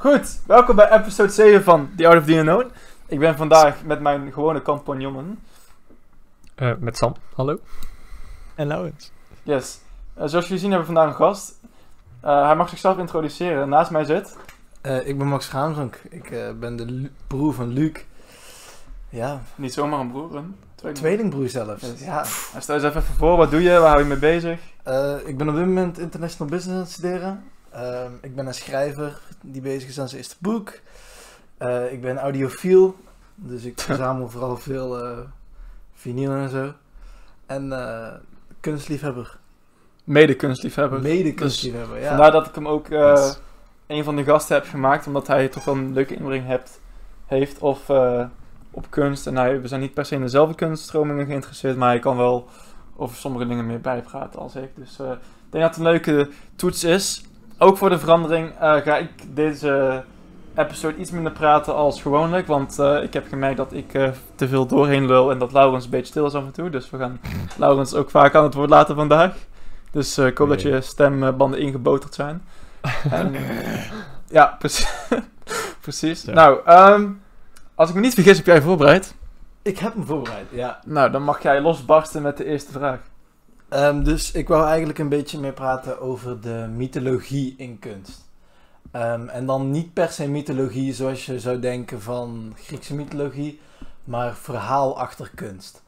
Goed, welkom bij episode 7 van The Art of the Unknown. Ik ben vandaag met mijn gewone compagnonnen. Uh, met Sam, hallo. En Laurens. Yes. Uh, zoals jullie zien hebben we vandaag een gast. Uh, hij mag zichzelf introduceren. Naast mij zit... ik ben Max Gaamsonk. Ik ben de broer van Luc. Ja. Niet zomaar een broer, een tweelingbroer, tweelingbroer zelfs. Yes. Ja. Stel eens even voor, wat doe je? Waar hou je mee bezig? ik ben op dit moment international business aan het studeren. Ehm, ik ben een schrijver die bezig is aan zijn eerste boek. Uh, ik ben audiofiel, dus ik verzamel vooral veel uh, vinyl en zo. En uh, kunstliefhebber. Mede-kunstliefhebber. Mede-kunstliefhebber, dus ja. Vandaar dat ik hem ook yes. een van de gasten heb gemaakt, omdat hij toch wel een leuke inbreng hebt, heeft of, op kunst. En hij, we zijn niet per se in dezelfde kunststromingen geïnteresseerd, maar hij kan wel over sommige dingen meer bijpraten als ik. Dus ik denk dat het een leuke toets is ook voor de verandering uh, ga ik deze episode iets minder praten als gewoonlijk. Want uh, ik heb gemerkt dat ik uh, te veel doorheen lul en dat Laurens een beetje stil is af en toe. Dus we gaan Laurens ook vaak aan het woord laten vandaag. Dus ik hoop dat je stembanden ingeboterd zijn. en, ja, precies. precies. Nou, um, als ik me niet vergis, heb jij voorbereid? Ik heb me voorbereid, ja. Nou, dan mag jij losbarsten met de eerste vraag. Um, dus ik wou eigenlijk een beetje meer praten over de mythologie in kunst. Um, en dan niet per se mythologie zoals je zou denken van Griekse mythologie, maar verhaal achter kunst.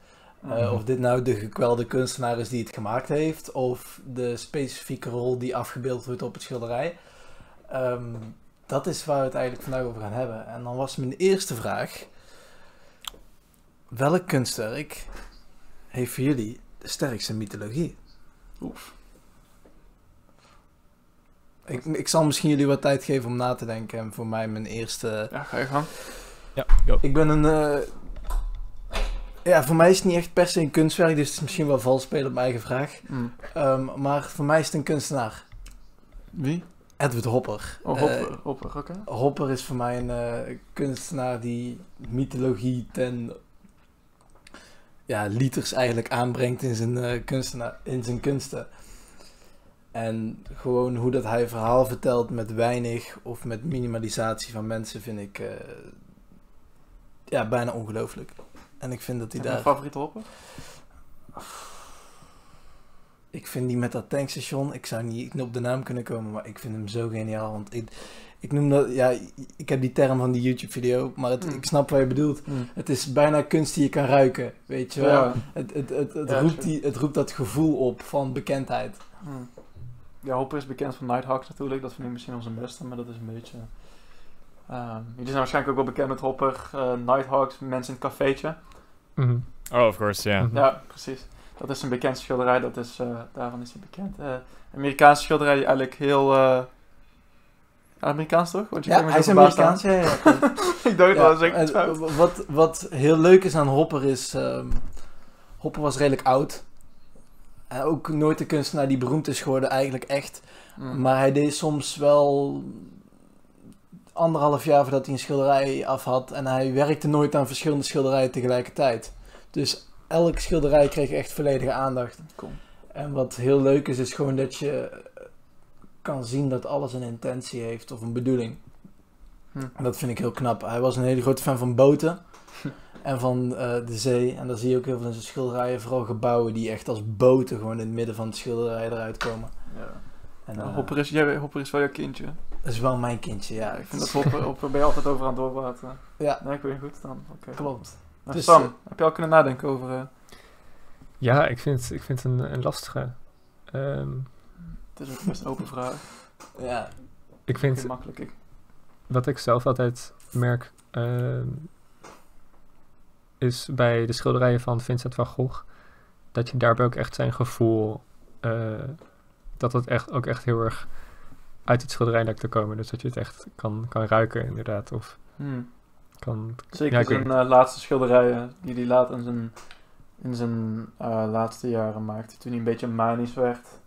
Uh, Of dit nou de gekwelde kunstenaar is die het gemaakt heeft, of de specifieke rol die afgebeeld wordt op het schilderij. Um, dat is waar we het eigenlijk vandaag over gaan hebben. En dan was mijn eerste vraag: welk kunstwerk heeft voor jullie de sterkste mythologie. Oef. Ik, ik zal misschien jullie wat tijd geven om na te denken. En voor mij mijn eerste... Ja, ga je gang. Ja, go. Ik ben een... Uh... Ja, voor mij is het niet echt per se een kunstwerk, dus het is misschien wel vals spelen op mijn eigen vraag. Mm. Um, maar voor mij is het een kunstenaar. Wie? Edward Hopper. Oh, Hopper, uh, Hopper oké. Hopper is voor mij een uh, kunstenaar die mythologie ten ja, liters eigenlijk aanbrengt in zijn, uh, kunstenaar, in zijn kunsten. En gewoon hoe dat hij verhaal vertelt met weinig of met minimalisatie van mensen vind ik uh, ja, bijna ongelooflijk. En ik vind dat hij daar... Mijn favoriete hoppen? Ik vind die met dat tankstation, ik zou niet op de naam kunnen komen, maar ik vind hem zo geniaal. Want ik, ik noem dat, ja, ik heb die term van die YouTube-video, maar het, mm. ik snap wat je bedoelt. Mm. Het is bijna kunst die je kan ruiken, weet je wel. Het, het, het, het, roept die, het roept dat gevoel op van bekendheid. Mm. Ja, Hopper is bekend van Nighthawks natuurlijk, dat vind ik misschien onze beste, maar dat is een beetje... Uh, jullie zijn waarschijnlijk ook wel bekend met Hopper, uh, Nighthawks, mensen in het cafeetje. Mm Oh, of course, ja. Yeah. Ja, precies. Dat is een bekend schilderij, dat is, uh, daarvan is hij bekend. Uh, Amerikaanse schilderij die eigenlijk heel Amerikaans toch? Want je ja, hij is Amerikaans, ja, ja. ik dacht ja, wel, eens wat, wat heel leuk is aan Hopper is... Um, Hopper was redelijk oud. En ook nooit de kunstenaar die beroemd is geworden, eigenlijk echt. Mm. Maar hij deed soms wel anderhalf jaar voordat hij een schilderij af had. En hij werkte nooit aan verschillende schilderijen tegelijkertijd. Dus elk schilderij kreeg echt volledige aandacht. Cool. En wat heel leuk is, is gewoon dat je kan zien dat alles een intentie heeft of een bedoeling. Hm. Dat vind ik heel knap. Hij was een hele grote fan van boten en van uh, de zee. En daar zie je ook heel veel in zijn schilderijen, vooral gebouwen die echt als boten gewoon in het midden van het schilderij eruit komen. Ja. En, uh, Hopper, is, jij, Hopper is wel jouw kindje. Dat is wel mijn kindje, ja. Ik vind dat Hopper, Hopper ben je altijd over aan het doorpraten. Ja. Nee, ik weet goed dan. Okay. Klopt. Nou, dus, Sam, uh, heb je al kunnen nadenken over... Ja, ik vind, ik vind het een, een lastige. Um, het is ook best een open vraag. Ja. Ik vind... makkelijk. Ik. Wat ik zelf altijd merk... Uh, is bij de schilderijen van Vincent van Gogh... dat je daarbij ook echt zijn gevoel... Uh, dat het echt, ook echt heel erg uit het schilderij lijkt te komen. Dus dat je het echt kan, kan ruiken inderdaad. Of hmm. kan... Zeker ja, zijn uh, laatste schilderijen die hij laat in zijn, in zijn uh, laatste jaren maakte. Toen hij een beetje manisch werd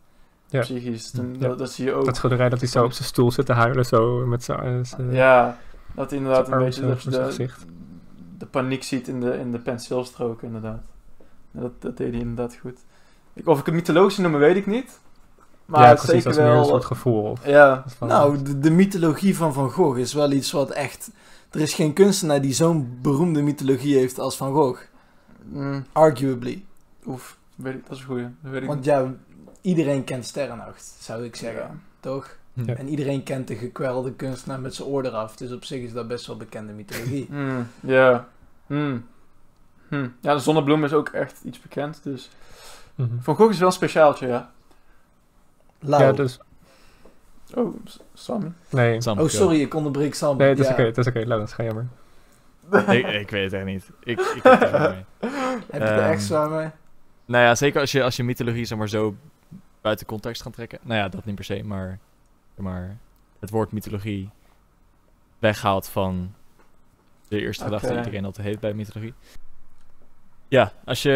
ja. psychisch. dat, zie je ook. Dat schilderij dat hij zo op zijn stoel zit te huilen, zo met zijn... ja, dat hij inderdaad een beetje dat de, de, paniek ziet in de, in de penseelstroken, inderdaad. dat, dat deed hij inderdaad goed. Ik, of ik het mythologische noemen, weet ik niet. Maar ja, precies, zeker dat is meer een wel... soort gevoel. Of, Ja, Nou, de, de mythologie van Van Gogh is wel iets wat echt... Er is geen kunstenaar die zo'n beroemde mythologie heeft als Van Gogh. mm, Arguably. oef, weet ik, dat is een goeie. Dat weet ik Want ja, iedereen kent Sterrennacht, zou ik zeggen. Ja. Toch? Ja. En iedereen kent de gekwelde kunstenaar met zijn oor eraf. Dus op zich is dat best wel bekende mythologie. Hmm, Ja. Hmm. Hmm. Ja, de zonnebloem is ook echt iets bekend, dus... Mhm. Van Gogh is wel een speciaaltje, ja. Lau. Ja, dus... Oh, Sammy. Nee, Sam, Oh, sorry, ik onderbreek Sam. nee het is oké, het is oké. Laurens, ga jammer. ik, ik weet het echt niet. Ik, ik heb het er niet mee. Heb je er Ehm, echt zwaar mee? Nou ja, zeker als je, als je mythologie zeg maar, zo buiten context gaat trekken. Nou ja, dat niet per se, maar, maar het woord mythologie weghaalt van de eerste gedachte die iedereen altijd heeft bij mythologie. Ja, als je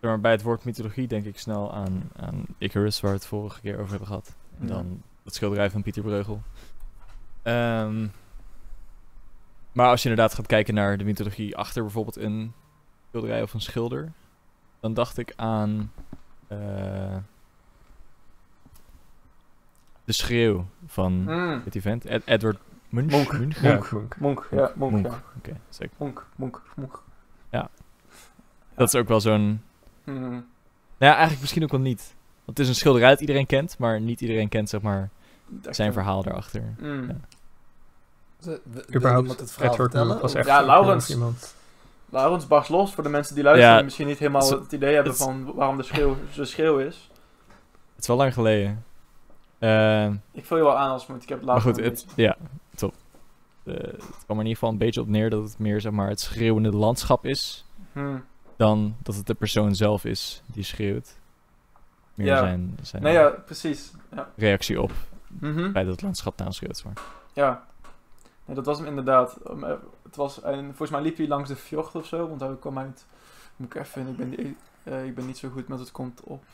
zeg maar, bij het woord mythologie denk ik snel aan, aan Icarus, waar we het vorige keer over hebben gehad. En dan het schilderij van Pieter Breugel. Ehm, maar als je inderdaad gaat kijken naar de mythologie achter bijvoorbeeld een schilderij of een schilder, dan dacht ik aan eh, de schreeuw van Hmm. het event. Ed- Edward Munch. Monk. Munch? Ja, Monk. Monk. Monk, ja, Monk, Monk. ja. Oké, zeker. Monk, Monk, Monk. Dat is ook wel zo'n... Hmm. Nou ja, eigenlijk misschien ook wel niet. Want het is een schilderij dat iedereen kent, maar niet iedereen kent zeg maar zijn verhaal daarachter. Hmm. Ja. Wil Überhaupt, iemand het verhaal Edward vertellen? Monk was echt Ja, Laurens. iemand. Laurens, barst los voor de mensen die luisteren Ja, die misschien niet helemaal het idee hebben van waarom de schreeuw, de schreeuw is. Het is wel lang geleden. Ehm, Ik vul je wel aan als moet. Ik heb het maar goed, het, ja, top. Eh, het kwam er in ieder geval een beetje op neer dat het meer zeg maar, het schreeuwende landschap is. Hmm. Dan dat het de persoon zelf is die schreeuwt. Meer Ja. zijn, zijn Nee, ja, precies. Ja. reactie op Mhm. feit dat het landschap naschreeuwt. Maar. Ja. Nee, dat was hem inderdaad. Eh, het was, en volgens mij liep hij langs de fjord of zo, want hij kwam uit... Moet ik even... Ik ben, die- eh, ik ben niet zo goed met het komt op...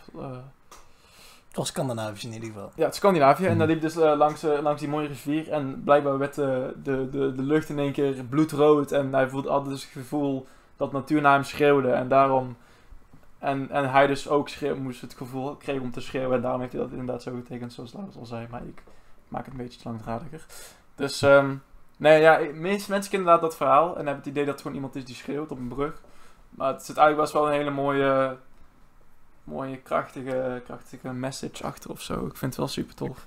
Het was Scandinavisch in ieder geval. ja, het Scandinavië. En Mhm. daar liep dus eh, langs, eh, langs die mooie rivier. En blijkbaar werd eh, de, de, de lucht in één keer bloedrood. En hij voelde altijd dus het gevoel dat natuur naar hem schreeuwde. En daarom... En, en hij dus ook schreeuw, moest het gevoel kreeg om te schreeuwen. En daarom heeft hij dat inderdaad zo getekend, zoals Laurens al zei. Maar ik maak het een beetje langdradiger. Dus, ehm nee, ja, meeste mensen kennen inderdaad dat verhaal. En hebben het idee dat het gewoon iemand is die schreeuwt op een brug. Maar het zit eigenlijk best wel een hele mooie, mooie krachtige, krachtige message achter of zo. Ik vind het wel super tof.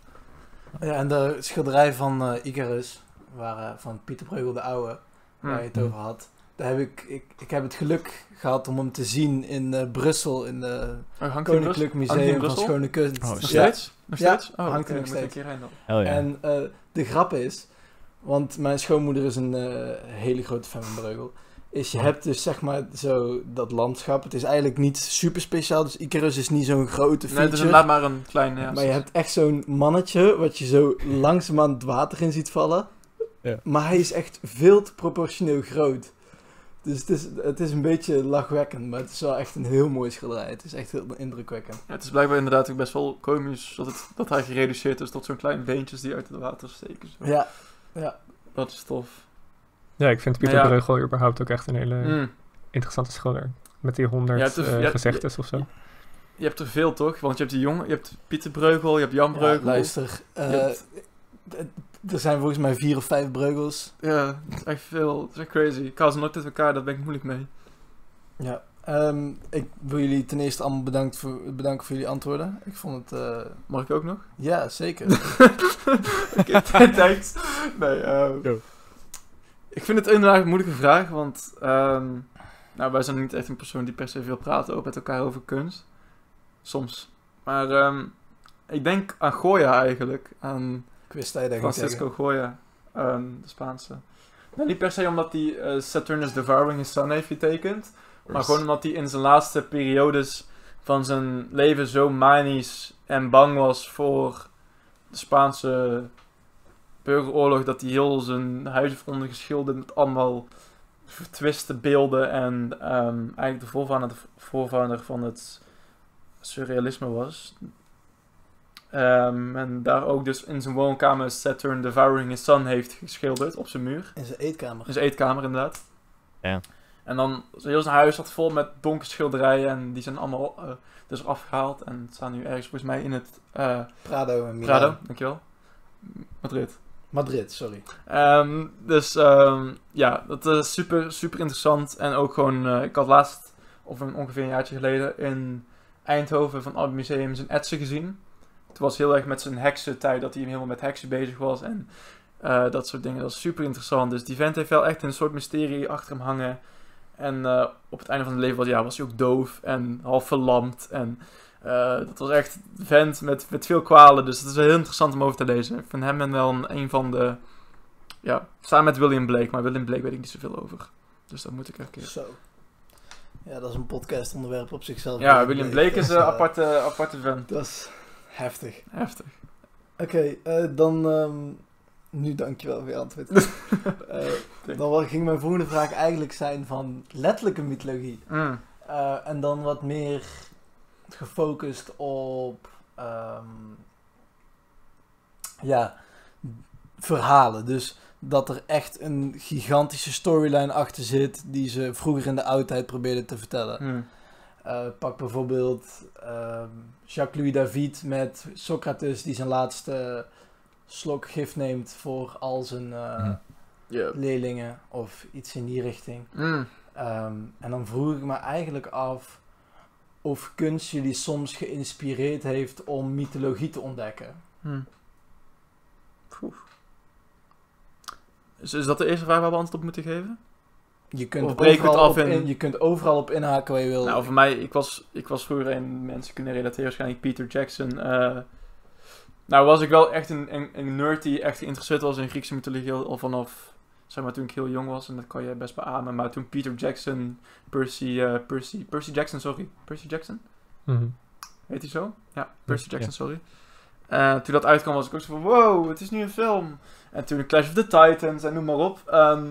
Ja, en de schilderij van eh Icarus, waar, eh, van Pieter Breugel de Oude, waar je het Hmm. over had. Daar heb ik, ik, ik heb het geluk gehad om hem te zien in eh, Brussel, in het Oh? Koninklijk Museum van? Schone Kunst. Oh, Nog shit. Ja. steeds? Nog Ja, steeds? Oh, hangt er nog steeds. heen dan. Ja. En eh, de grap is, want mijn schoonmoeder is een hele grote fan van Breugel. Is je hebt dus zeg maar zo dat landschap. Het is eigenlijk niet super speciaal. Dus Icarus is niet zo'n grote Nee, feature. het is inderdaad maar een klein... Ja, maar je hebt echt zo'n mannetje wat je zo langzaamaan het water in ziet vallen. Ja. Maar hij is echt veel te proportioneel groot. Dus het is, het is een beetje lachwekkend, maar het is wel echt een heel mooi schilderij. Het is echt heel indrukwekkend. Ja, het is blijkbaar inderdaad ook best wel komisch dat, het, dat hij gereduceerd is tot zo'n kleine beentjes die uit het water steken. Zo. Ja, ja. Dat is tof. Ja, ik vind Pieter Ja. Breugel überhaupt ook echt een hele Mm. interessante schilder. Met die honderd Ja, eh, gezegdes of zo. Je hebt er veel toch? Want je hebt die jongen, je hebt Pieter Breugel, je hebt Jan Ja, Breugel. luister, eh, hebt- er zijn volgens mij vier of vijf breugels. Ja, het is echt veel. Het is echt crazy. Ik haal ze nooit uit elkaar, daar ben ik moeilijk mee. Ja. Ehm, ik wil jullie ten eerste allemaal bedankt voor, bedanken voor jullie antwoorden. Ik vond het... eh, Mag ik ook nog? ja, zeker. Oké, thanks. Nee, Go. Ik vind het inderdaad een moeilijke vraag, want ehm, nou, wij zijn niet echt een persoon die per se veel praten ook met elkaar over kunst. Soms. Maar ehm, ik denk aan Goya eigenlijk, aan ik wist dat je Francisco. Goya, ehm, de Spaanse. Nou, niet per se omdat hij eh, Saturnus Devouring His Son heeft getekend, maar gewoon omdat hij in zijn laatste periodes van zijn leven zo manisch en bang was voor de Spaanse burgeroorlog, dat hij heel zijn huis heeft ondergeschilderd met allemaal vertwiste beelden en ehm, eigenlijk de voorvader, voorvader van het surrealisme was. Ehm, en daar ook dus in zijn woonkamer Saturn Devouring His Son heeft geschilderd op zijn muur. In zijn eetkamer. Dus eetkamer inderdaad. Ja. En dan, heel zijn huis zat vol met donkere schilderijen en die zijn allemaal eh, dus afgehaald. En het staan nu ergens volgens mij in het eh Prado en Milaan. Prado, dankjewel. Madrid. Madrid, sorry. Ehm, dus ehm, ja, dat is super, super interessant. En ook gewoon, eh, ik had laatst, of een, ongeveer een jaartje geleden, in Eindhoven van Albert Museum zijn etsen gezien. Het was heel erg met zijn heksentijd, dat hij helemaal met heksen bezig was. En eh, dat soort dingen, dat is super interessant. Dus die vent heeft wel echt een soort mysterie achter hem hangen. En eh, op het einde van zijn leven was, ja, was hij ook doof en half verlamd. En eh, dat was echt een vent met, met veel kwalen. Dus het is heel interessant om over te lezen. Ik vind hem en wel een, een van de... Ja, samen met William Blake. Maar William Blake weet ik niet zoveel over. Dus dat moet ik een keer... Zo. Ja, dat is een podcast onderwerp op zichzelf. Ja, William Blake is een eh, aparte, aparte vent. Dat is heftig. Heftig. Oké, eh, dan... ehm, nu dankjewel voor je antwoord. Dan ging mijn volgende vraag eigenlijk zijn van letterlijke mythologie. Mm. En dan wat meer gefocust op ehm, ja, verhalen. Dus dat er echt een gigantische storyline achter zit die ze vroeger in de oudheid probeerden te vertellen. Mm. Eh, pak bijvoorbeeld ehm, Jacques-Louis David met Socrates die zijn laatste slok gif neemt voor al zijn eh. Ja. leerlingen of iets in die richting. Mm. Ehm, en dan vroeg ik me eigenlijk af of kunst jullie soms geïnspireerd heeft om mythologie te ontdekken. Mm. Poeh. Dus is dat de eerste vraag waar we antwoord op moeten geven? Je kunt, Of breken het af in- in, je kunt overal op inhaken waar je wil. Nou, voor mij, ik was, ik was vroeger een, mensen kunnen relateren waarschijnlijk Peter Jackson. eh, nou, was ik wel echt een, een, een nerd die echt geïnteresseerd was in Griekse mythologie al vanaf, zeg maar, toen ik heel jong was. En dat kan je best beamen. Maar toen Peter Jackson, Percy, eh, Percy, Percy Jackson, sorry. Percy Jackson? Mhm. Heet hij zo? Ja, Percy Ja. Jackson, sorry. Eh, toen dat uitkwam was ik ook zo van, wow, het is nu een film. En toen Clash of the Titans en noem maar op. Ehm,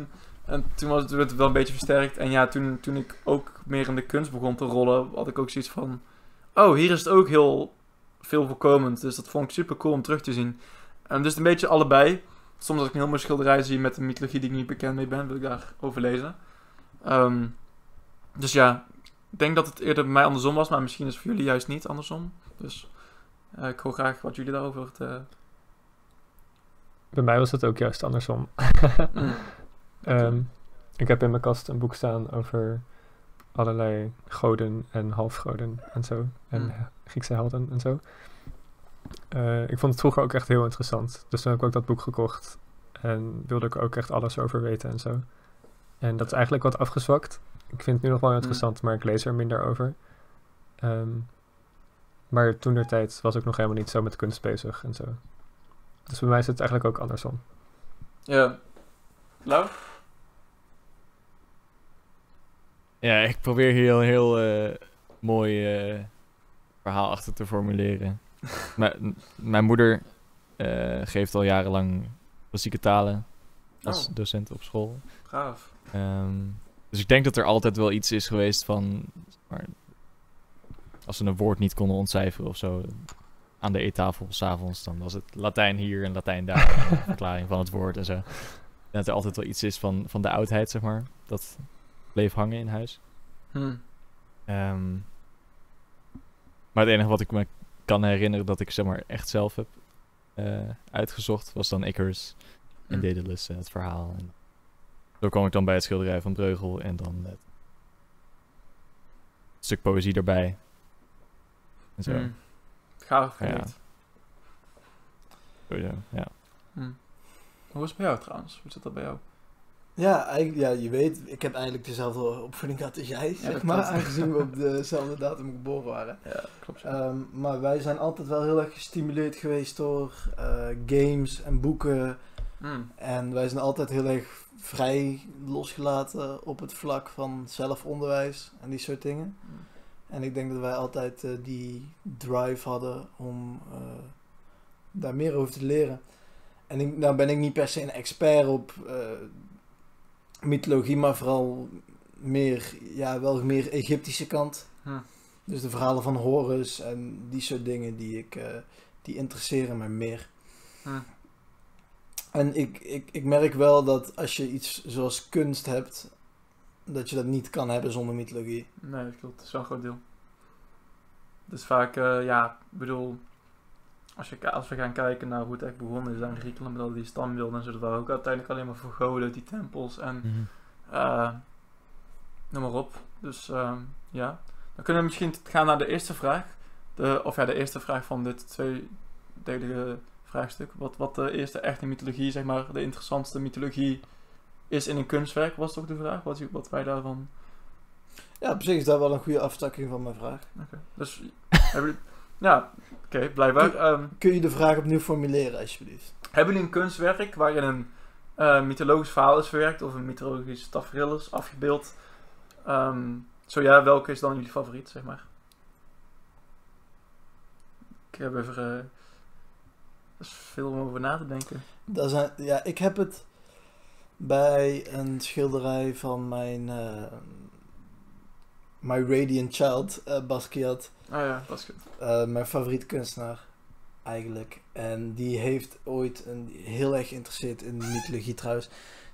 en toen, was, werd het wel een beetje versterkt. En ja, toen, toen ik ook meer in de kunst begon te rollen, had ik ook zoiets van... Oh, hier is het ook heel veel voorkomend. Dus dat vond ik super cool om terug te zien. En dus een beetje allebei. Soms als ik een heel mooi schilderij zie met een mythologie die ik niet bekend mee ben, wil ik daarover lezen. Ehm, dus ja, ik denk dat het eerder bij mij andersom was, maar misschien is het voor jullie juist niet andersom. Dus eh, ik hoor graag wat jullie daarover te... Bij mij was het ook juist andersom. Mm. Ehm, ik heb in mijn kast een boek staan over allerlei goden en halfgoden en zo. En Mm. he- Griekse helden en zo. Eh, ik vond het vroeger ook echt heel interessant. Dus toen heb ik ook dat boek gekocht. En wilde ik ook echt alles over weten en zo. En dat is eigenlijk wat afgezwakt. Ik vind het nu nog wel interessant, maar ik lees er minder over. Ehm, maar toen der tijd was ik nog helemaal niet zo met kunst bezig en zo. Dus bij mij is het eigenlijk ook andersom. Ja. Lau? Ja, ik probeer hier een heel eh, mooi eh, verhaal achter te formuleren. Mijn moeder eh, geeft al jarenlang klassieke talen als Oh. docent op school. Gaaf. Ehm, dus ik denk dat er altijd wel iets is geweest van... Maar, als ze een woord niet konden ontcijferen of zo... aan de eettafel s'avonds, dan was het Latijn hier en Latijn daar. en verklaring van het woord en zo. En dat er altijd wel iets is van, van de oudheid, zeg maar. Dat bleef hangen in huis. Hm. Ehm, maar het enige wat ik me kan herinneren dat ik zeg maar echt zelf heb eh, uitgezocht was dan Icarus en Hm. Daedalus en het verhaal. En zo kwam ik dan bij het schilderij van Breugel en dan het stuk poëzie erbij. En zo. Hm. Gaaf, Ja. Sowieso, ja. Hm. Hoe is het bij jou trouwens? Hoe zit dat bij jou? Ja, ja, je weet, ik heb eigenlijk dezelfde opvoeding gehad als jij, zeg maar. Aangezien we op dezelfde datum geboren waren. Ja, klopt. zo. Ehm, maar wij zijn altijd wel heel erg gestimuleerd geweest door eh, games en boeken. Hm. En wij zijn altijd heel erg vrij losgelaten op het vlak van zelfonderwijs en die soort dingen. En ik denk dat wij altijd eh, die drive hadden om eh, daar meer over te leren. En ik, nou ben ik niet per se een expert op mythologie, maar vooral meer, ja, wel meer Egyptische kant. Hm. Dus de verhalen van Horus en die soort dingen die ik, eh, die interesseren me meer. Hm. En ik, ik, ik merk wel dat als je iets zoals kunst hebt, dat je dat niet kan hebben zonder mythologie. Nee, dat klopt. Dat is wel een groot deel. Dus vaak, eh, ja, ik bedoel, als, je, als we gaan kijken naar hoe het echt begonnen is aan Griekenland met al die stambeelden en zo, dat waren ook uiteindelijk alleen maar voor goden, die tempels en eh, noem maar op. Dus ehm, ja, dan kunnen we misschien gaan naar de eerste vraag. De, of ja, de eerste vraag van dit tweedelige vraagstuk. Wat, wat de eerste echte mythologie, zeg maar, de interessantste mythologie is in een kunstwerk, was toch de vraag? Wat, wat wij daarvan... Ja, op zich is dat wel een goede afstakking van mijn vraag. Oké, dus hebben jullie... Ja, oké, blijkbaar. Ehm, Kun je de vraag opnieuw formuleren, alsjeblieft? hebben jullie een kunstwerk waarin een eh, mythologisch verhaal is verwerkt of een mythologisch tafereel is afgebeeld? Ehm, zo ja, welke is dan jullie favoriet, zeg maar? Ik heb even... eh, er is veel om over na te denken. Dat zijn, ja, ik heb het bij een schilderij van mijn eh, My Radiant Child, eh, Basquiat. Ah ja, goed. Eh, mijn favoriete kunstenaar, eigenlijk. En die heeft ooit, een, heel erg geïnteresseerd in de mythologie trouwens,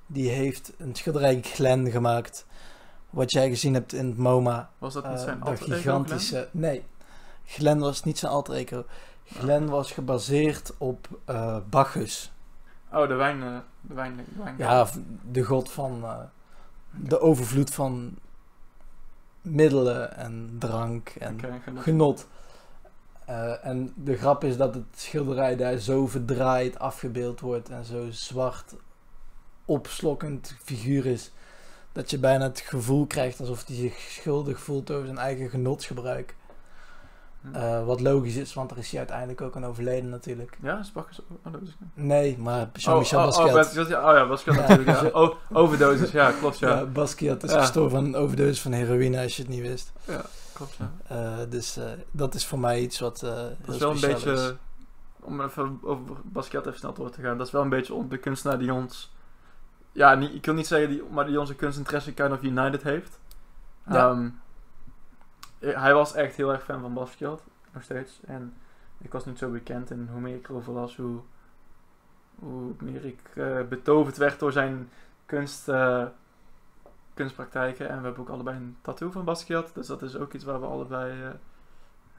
die heeft een schilderij Glen gemaakt. Wat jij gezien hebt in het MoMA. Was dat niet Eh, zijn dat alter gigantische. Nee, Glen was niet zijn alter ego. Glen was gebaseerd op Bacchus. Oh, de wijn... de wijn, de wijn Ja, de god van de overvloed van middelen en drank en genot. Eh, en de grap is dat het schilderij daar zo verdraaid afgebeeld wordt en zo zwart opslokkend figuur is. Dat je bijna het gevoel krijgt alsof hij zich schuldig voelt over zijn eigen genotsgebruik. Eh, wat logisch is, want er is hij uiteindelijk ook aan overleden natuurlijk. Ja, is Bacchus... Oh, dat is Nee, maar Jean-Michel oh, oh, Basquiat. oh, Basquiat, ja, oh ja, Basquiat Ja. natuurlijk. Ja. Oh, overdosis, ja, klopt ja. Ja, Basquiat is Ja. gestorven van een overdosis van heroïne, als je het niet wist. Klopt ja. Eh, dus eh, dat is voor mij iets wat Dat is wel een beetje, is. om even over Basquiat even snel door te gaan, dat is wel een beetje de kunstenaar die ons, ja, niet, ik wil niet zeggen, die, maar die onze kunstinteresse kind of united heeft. Ja. Eh, hij was echt heel erg fan van Basquiat, nog steeds. En ik was niet zo bekend en hoe meer ik erover las, hoe, hoe meer ik eh, betoverd werd door zijn kunst, eh, kunstpraktijken. En we hebben ook allebei een tattoo van Basquiat, dus dat is ook iets waar we allebei eh,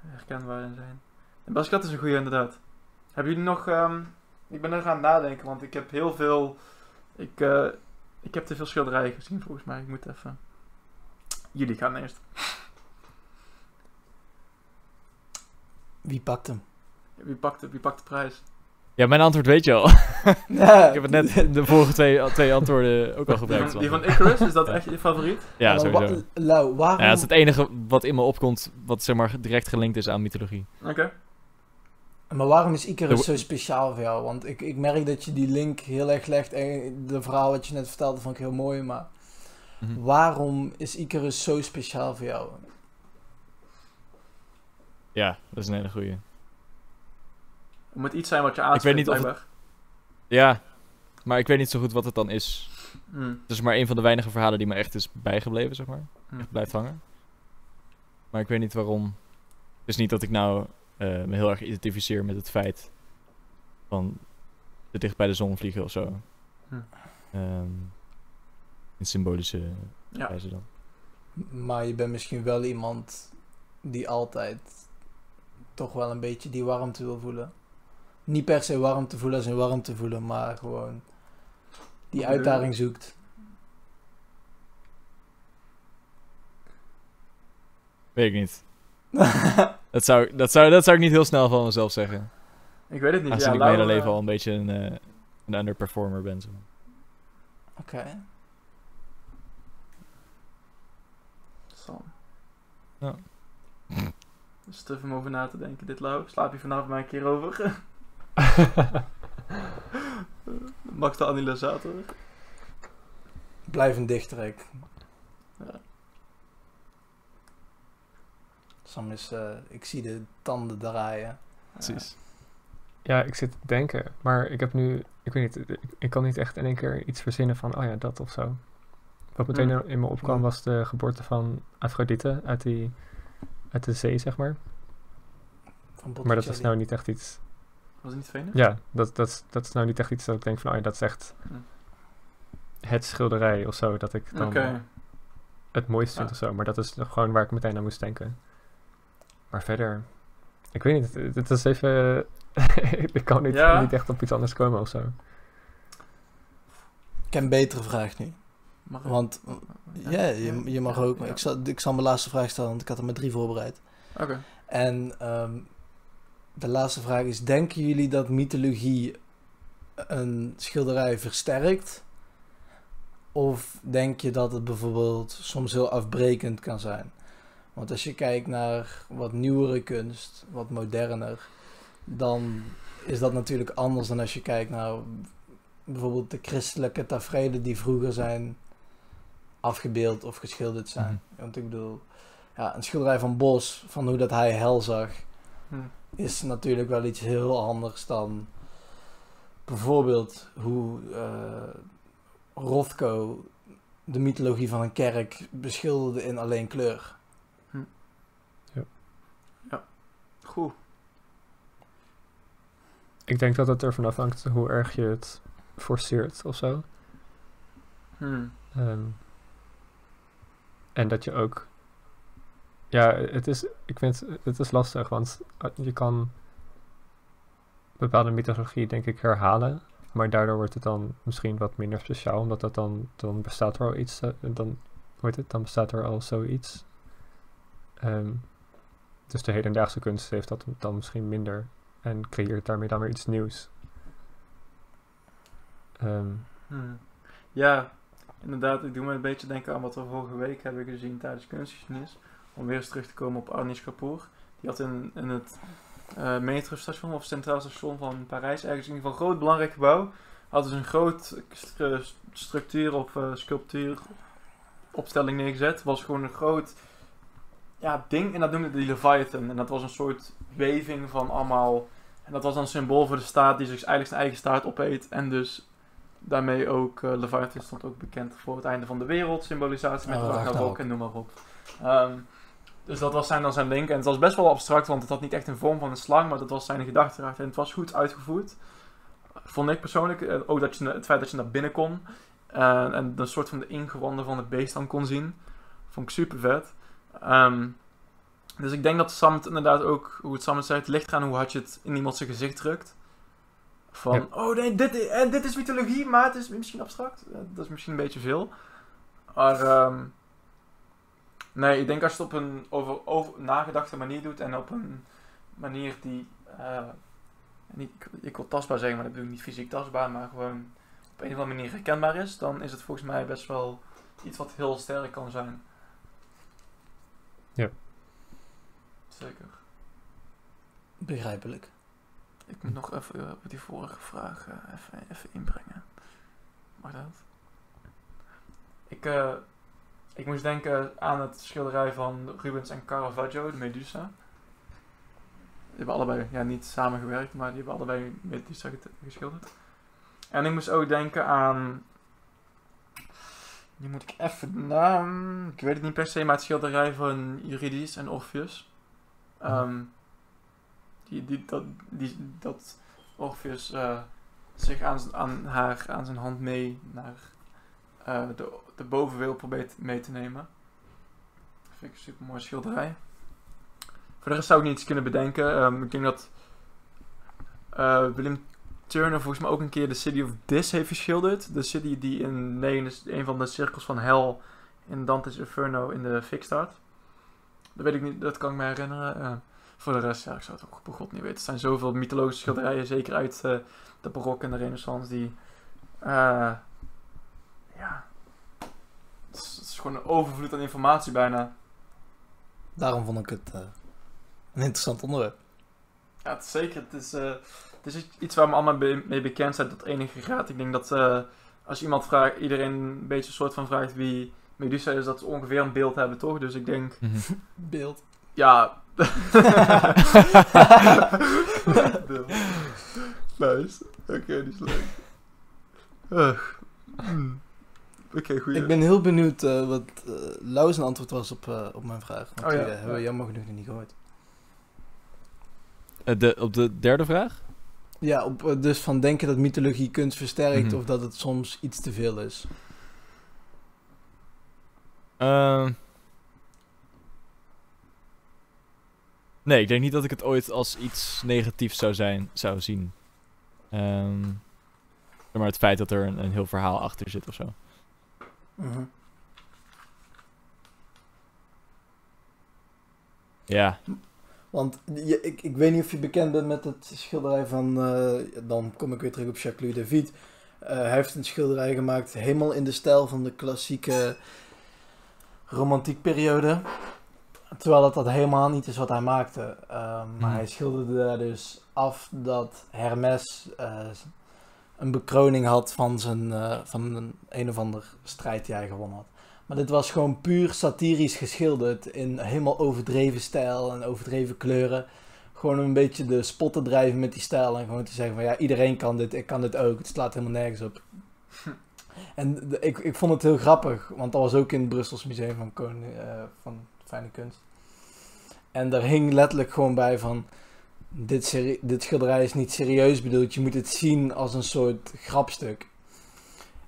herkenbaar in zijn. En Basquiat is een goede inderdaad. Hebben jullie nog... ehm, ik ben er aan het nadenken, want ik heb heel veel... Ik, ik heb te veel schilderijen gezien volgens mij. Ik moet even... Jullie gaan eerst. Wie pakt hem? Wie pakt de, wie pakt de prijs? Ja, mijn antwoord weet je al. Ja, ik heb het net de vorige twee, twee antwoorden ook al Die gebruikt. van, die van Icarus, is dat echt je favoriet? Ja, maar sowieso. wa- Lau, waarom... Ja, dat is het enige wat in me opkomt, wat zeg maar direct gelinkt is aan mythologie. Oké. Maar waarom is Icarus De- zo speciaal voor jou? Want ik, ik merk dat je die link heel erg legt. En de verhaal wat je net vertelde vond ik heel mooi. Maar Mhm. waarom is Icarus zo speciaal voor jou? Ja, dat is een hele goeie. Het moet iets zijn wat je aanspreekt, weet niet of het-. Ja, maar ik weet niet zo goed wat het dan is. Hmm. Het is maar een van de weinige verhalen die me echt is bijgebleven, zeg maar. Hmm. Echt blijft hangen. Maar ik weet niet waarom. Het is niet dat ik nou eh, me heel erg identificeer met het feit van te dicht bij de zon vliegen of zo. Ehm, in symbolische Ja. wijze dan. Maar je bent misschien wel iemand die altijd toch wel een beetje die warmte wil voelen. Niet per se warmte voelen als in warmte voelen, maar gewoon die uitdaging zoekt. Weet ik niet. Dat zou, dat, zou, dat zou ik niet heel snel van mezelf zeggen. Ik weet het niet. Aangezien ja, ik mijn hele leven al een beetje een, eh, een underperformer ben. Zo. Oké. Sam. Ja. Dus te veel om over na te denken, dit Lau. Slaap je vanavond maar een keer over? Max de analysator. Blijf een dichterik. Ja. Sam is, eh, ik zie de tanden draaien. Precies. Ja, ik zit te denken, maar ik heb nu, ik weet niet, ik, ik kan niet echt in één keer iets verzinnen van, oh ja, dat of zo. Wat meteen in- me opkwam was de geboorte van Afrodite uit, die, uit de zee, zeg maar. Van Maar dat is nou niet echt iets, Was het niet Venus? ja, dat, dat, is- dat is nou niet echt iets dat ik denk van, oh ja, dat is echt Hmm. het schilderij of zo, dat ik dan Oké. het mooiste vindt Ja. of zo. Maar dat is nog gewoon waar ik meteen aan moest denken. Maar verder, ik weet niet, het, het is even... ik kan niet, Ja. niet echt op iets anders komen of zo. Ik heb een betere vraag nu. Mag ik? Want ja, je, je mag ook. Maar Ja. ik, zal, ik zal mijn laatste vraag stellen, want ik had er maar drie voorbereid. Oké. En ehm, de laatste vraag is: denken jullie dat mythologie een schilderij versterkt? Of denk je dat het bijvoorbeeld soms heel afbrekend kan zijn? Want als je kijkt naar wat nieuwere kunst, wat moderner, dan is dat natuurlijk anders dan als je kijkt naar bijvoorbeeld de christelijke tafereelen die vroeger zijn afgebeeld of geschilderd zijn. Want ik bedoel, ja, een schilderij van Bos, van hoe dat hij hel zag, Hm. is natuurlijk wel iets heel anders dan bijvoorbeeld hoe eh, Rothko de mythologie van een kerk beschilderde in alleen kleur. Goed. Ik denk dat het ervan afhangt hoe erg je het forceert of zo. Hm. Ehm, en dat je ook. Ja, het is, ik vind het is lastig, want uh, je kan bepaalde mythologie, denk ik, herhalen. Maar daardoor wordt het dan misschien wat minder speciaal, omdat dat dan, dan bestaat er al iets. eh, dan, hoe het, dan bestaat er al zoiets. Ehm, dus de hedendaagse kunst heeft dat dan misschien minder en creëert daarmee dan weer iets nieuws. Ehm, Hm. Ja, inderdaad. Ik doe me een beetje denken aan wat we vorige week hebben gezien tijdens kunstgeschiedenis. Om weer eens terug te komen op Anish Kapoor. Die had in, in het eh, metrostation of centraal station van Parijs, ergens in ieder geval een groot belangrijk gebouw, had dus een groot stru- structuur of eh, sculptuur opstelling neergezet. Was gewoon een groot ja, ding en dat noemde die Leviathan. En dat was een soort weving van allemaal... En dat was dan een symbool voor de staat die zich eigenlijk zijn eigen staat opeet. En dus daarmee ook, eh Leviathan stond ook bekend voor het einde van de wereld. Symbolisatie met Oh, Ragnarok en noem maar op. Ehm, dus dat was zijn, dan zijn link. En het was best wel abstract, want het had niet echt een vorm van een slang, maar dat was zijn gedachte erachter. En het was goed uitgevoerd. Vond ik persoonlijk. Ook dat je, het feit dat je naar binnen kon. eh, en een soort van de ingewanden van het beest dan kon zien. Vond ik super vet. Ehm, dus ik denk dat Sam het inderdaad ook, hoe het Sam het zei, het ligt eraan hoe hard je het in iemand zijn gezicht drukt. Van, Ja. oh nee, dit, i- en dit is mythologie, maar het is misschien abstract. Dat is misschien een beetje veel. Maar, ehm, nee, ik denk als je het op een over, over nagedachte manier doet en op een manier die, eh, niet, ik, ik wil tastbaar zeggen, maar dat bedoel ik niet fysiek tastbaar, maar gewoon op een of andere manier herkenbaar is, dan is het volgens mij best wel iets wat heel sterk kan zijn. Ja. Zeker. Begrijpelijk. Ik moet nog even eh, op die vorige vraag eh, even, even inbrengen. Mag dat? Ik, eh, ik moest denken aan het schilderij van Rubens en Caravaggio, de Medusa. Die hebben allebei, ja niet samengewerkt, maar die hebben allebei Medusa geschilderd. En ik moest ook denken aan... Nu moet ik even de naam... Ik weet het niet per se, maar het schilderij van Eurydice en Orpheus. Ehm, die, dat, die, eh, zich aan, aan haar, aan zijn hand mee naar eh, de, de bovenwereld probeert mee te nemen. Dat vind ik een super mooi schilderij. Voor de rest zou ik niet iets kunnen bedenken. Ehm, ik denk dat eh, Willem Turner volgens mij ook een keer de City of Dis heeft geschilderd. De city die in nee, een van de cirkels van hel in Dante's Inferno in de fik staat. Dat weet ik niet, dat kan ik me herinneren. Voor de rest, ja, ik zou het ook op god niet weten. Er zijn zoveel mythologische schilderijen, zeker uit eh, de barok en de renaissance, die... eh, ja... Het is, het is gewoon een overvloed aan informatie bijna. Daarom vond ik het eh, een interessant onderwerp. Ja, het is zeker. Het is, eh, het is iets waar we allemaal mee bekend zijn tot enige graad. Ik denk dat eh, als iemand vraagt, iedereen een beetje een soort van vraagt wie Medusa is, dat ze ongeveer een beeld hebben, toch? Dus ik denk, Mhm. Beeld. ja... Nice. Oké, die is leuk. Ugh. Hmm. Oké, goeie. Ik ben heel benieuwd eh, wat eh Lau zijn antwoord was op, eh, op mijn vraag. Want Oh ja, die eh, hebben we ja. jammer genoeg nog niet gehoord. Eh, de, op de derde vraag? Ja, op, eh, dus van denken dat mythologie kunst versterkt Mhm. of dat het soms iets te veel is. Ehm. Nee, ik denk niet dat ik het ooit als iets negatiefs zou, zijn, zou zien. Ehm, maar het feit dat er een, een heel verhaal achter zit of zo. Mhm. Ja, Want je, ik, ik weet niet of je bekend bent met het schilderij van... eh, dan kom ik weer terug op Jacques-Louis David. Eh, hij heeft een schilderij gemaakt helemaal in de stijl van de klassieke romantiekperiode. Terwijl dat, dat helemaal niet is wat hij maakte. Ehm, Maar Mhm. hij schilderde daar dus af dat Hermes eh, een bekroning had van, zijn, eh, van een, een of ander strijd die hij gewonnen had. Maar dit was gewoon puur satirisch geschilderd in helemaal overdreven stijl en overdreven kleuren. Gewoon om een beetje de spot te drijven met die stijl en gewoon te zeggen van ja, iedereen kan dit, ik kan dit ook. Het slaat helemaal nergens op. En de- ik, ik vond het heel grappig, want dat was ook in het Brussels Museum van, Koning, eh, van Fijne Kunst. En daar hing letterlijk gewoon bij van, dit, dit schilderij is niet serieus bedoeld, je moet het zien als een soort grapstuk.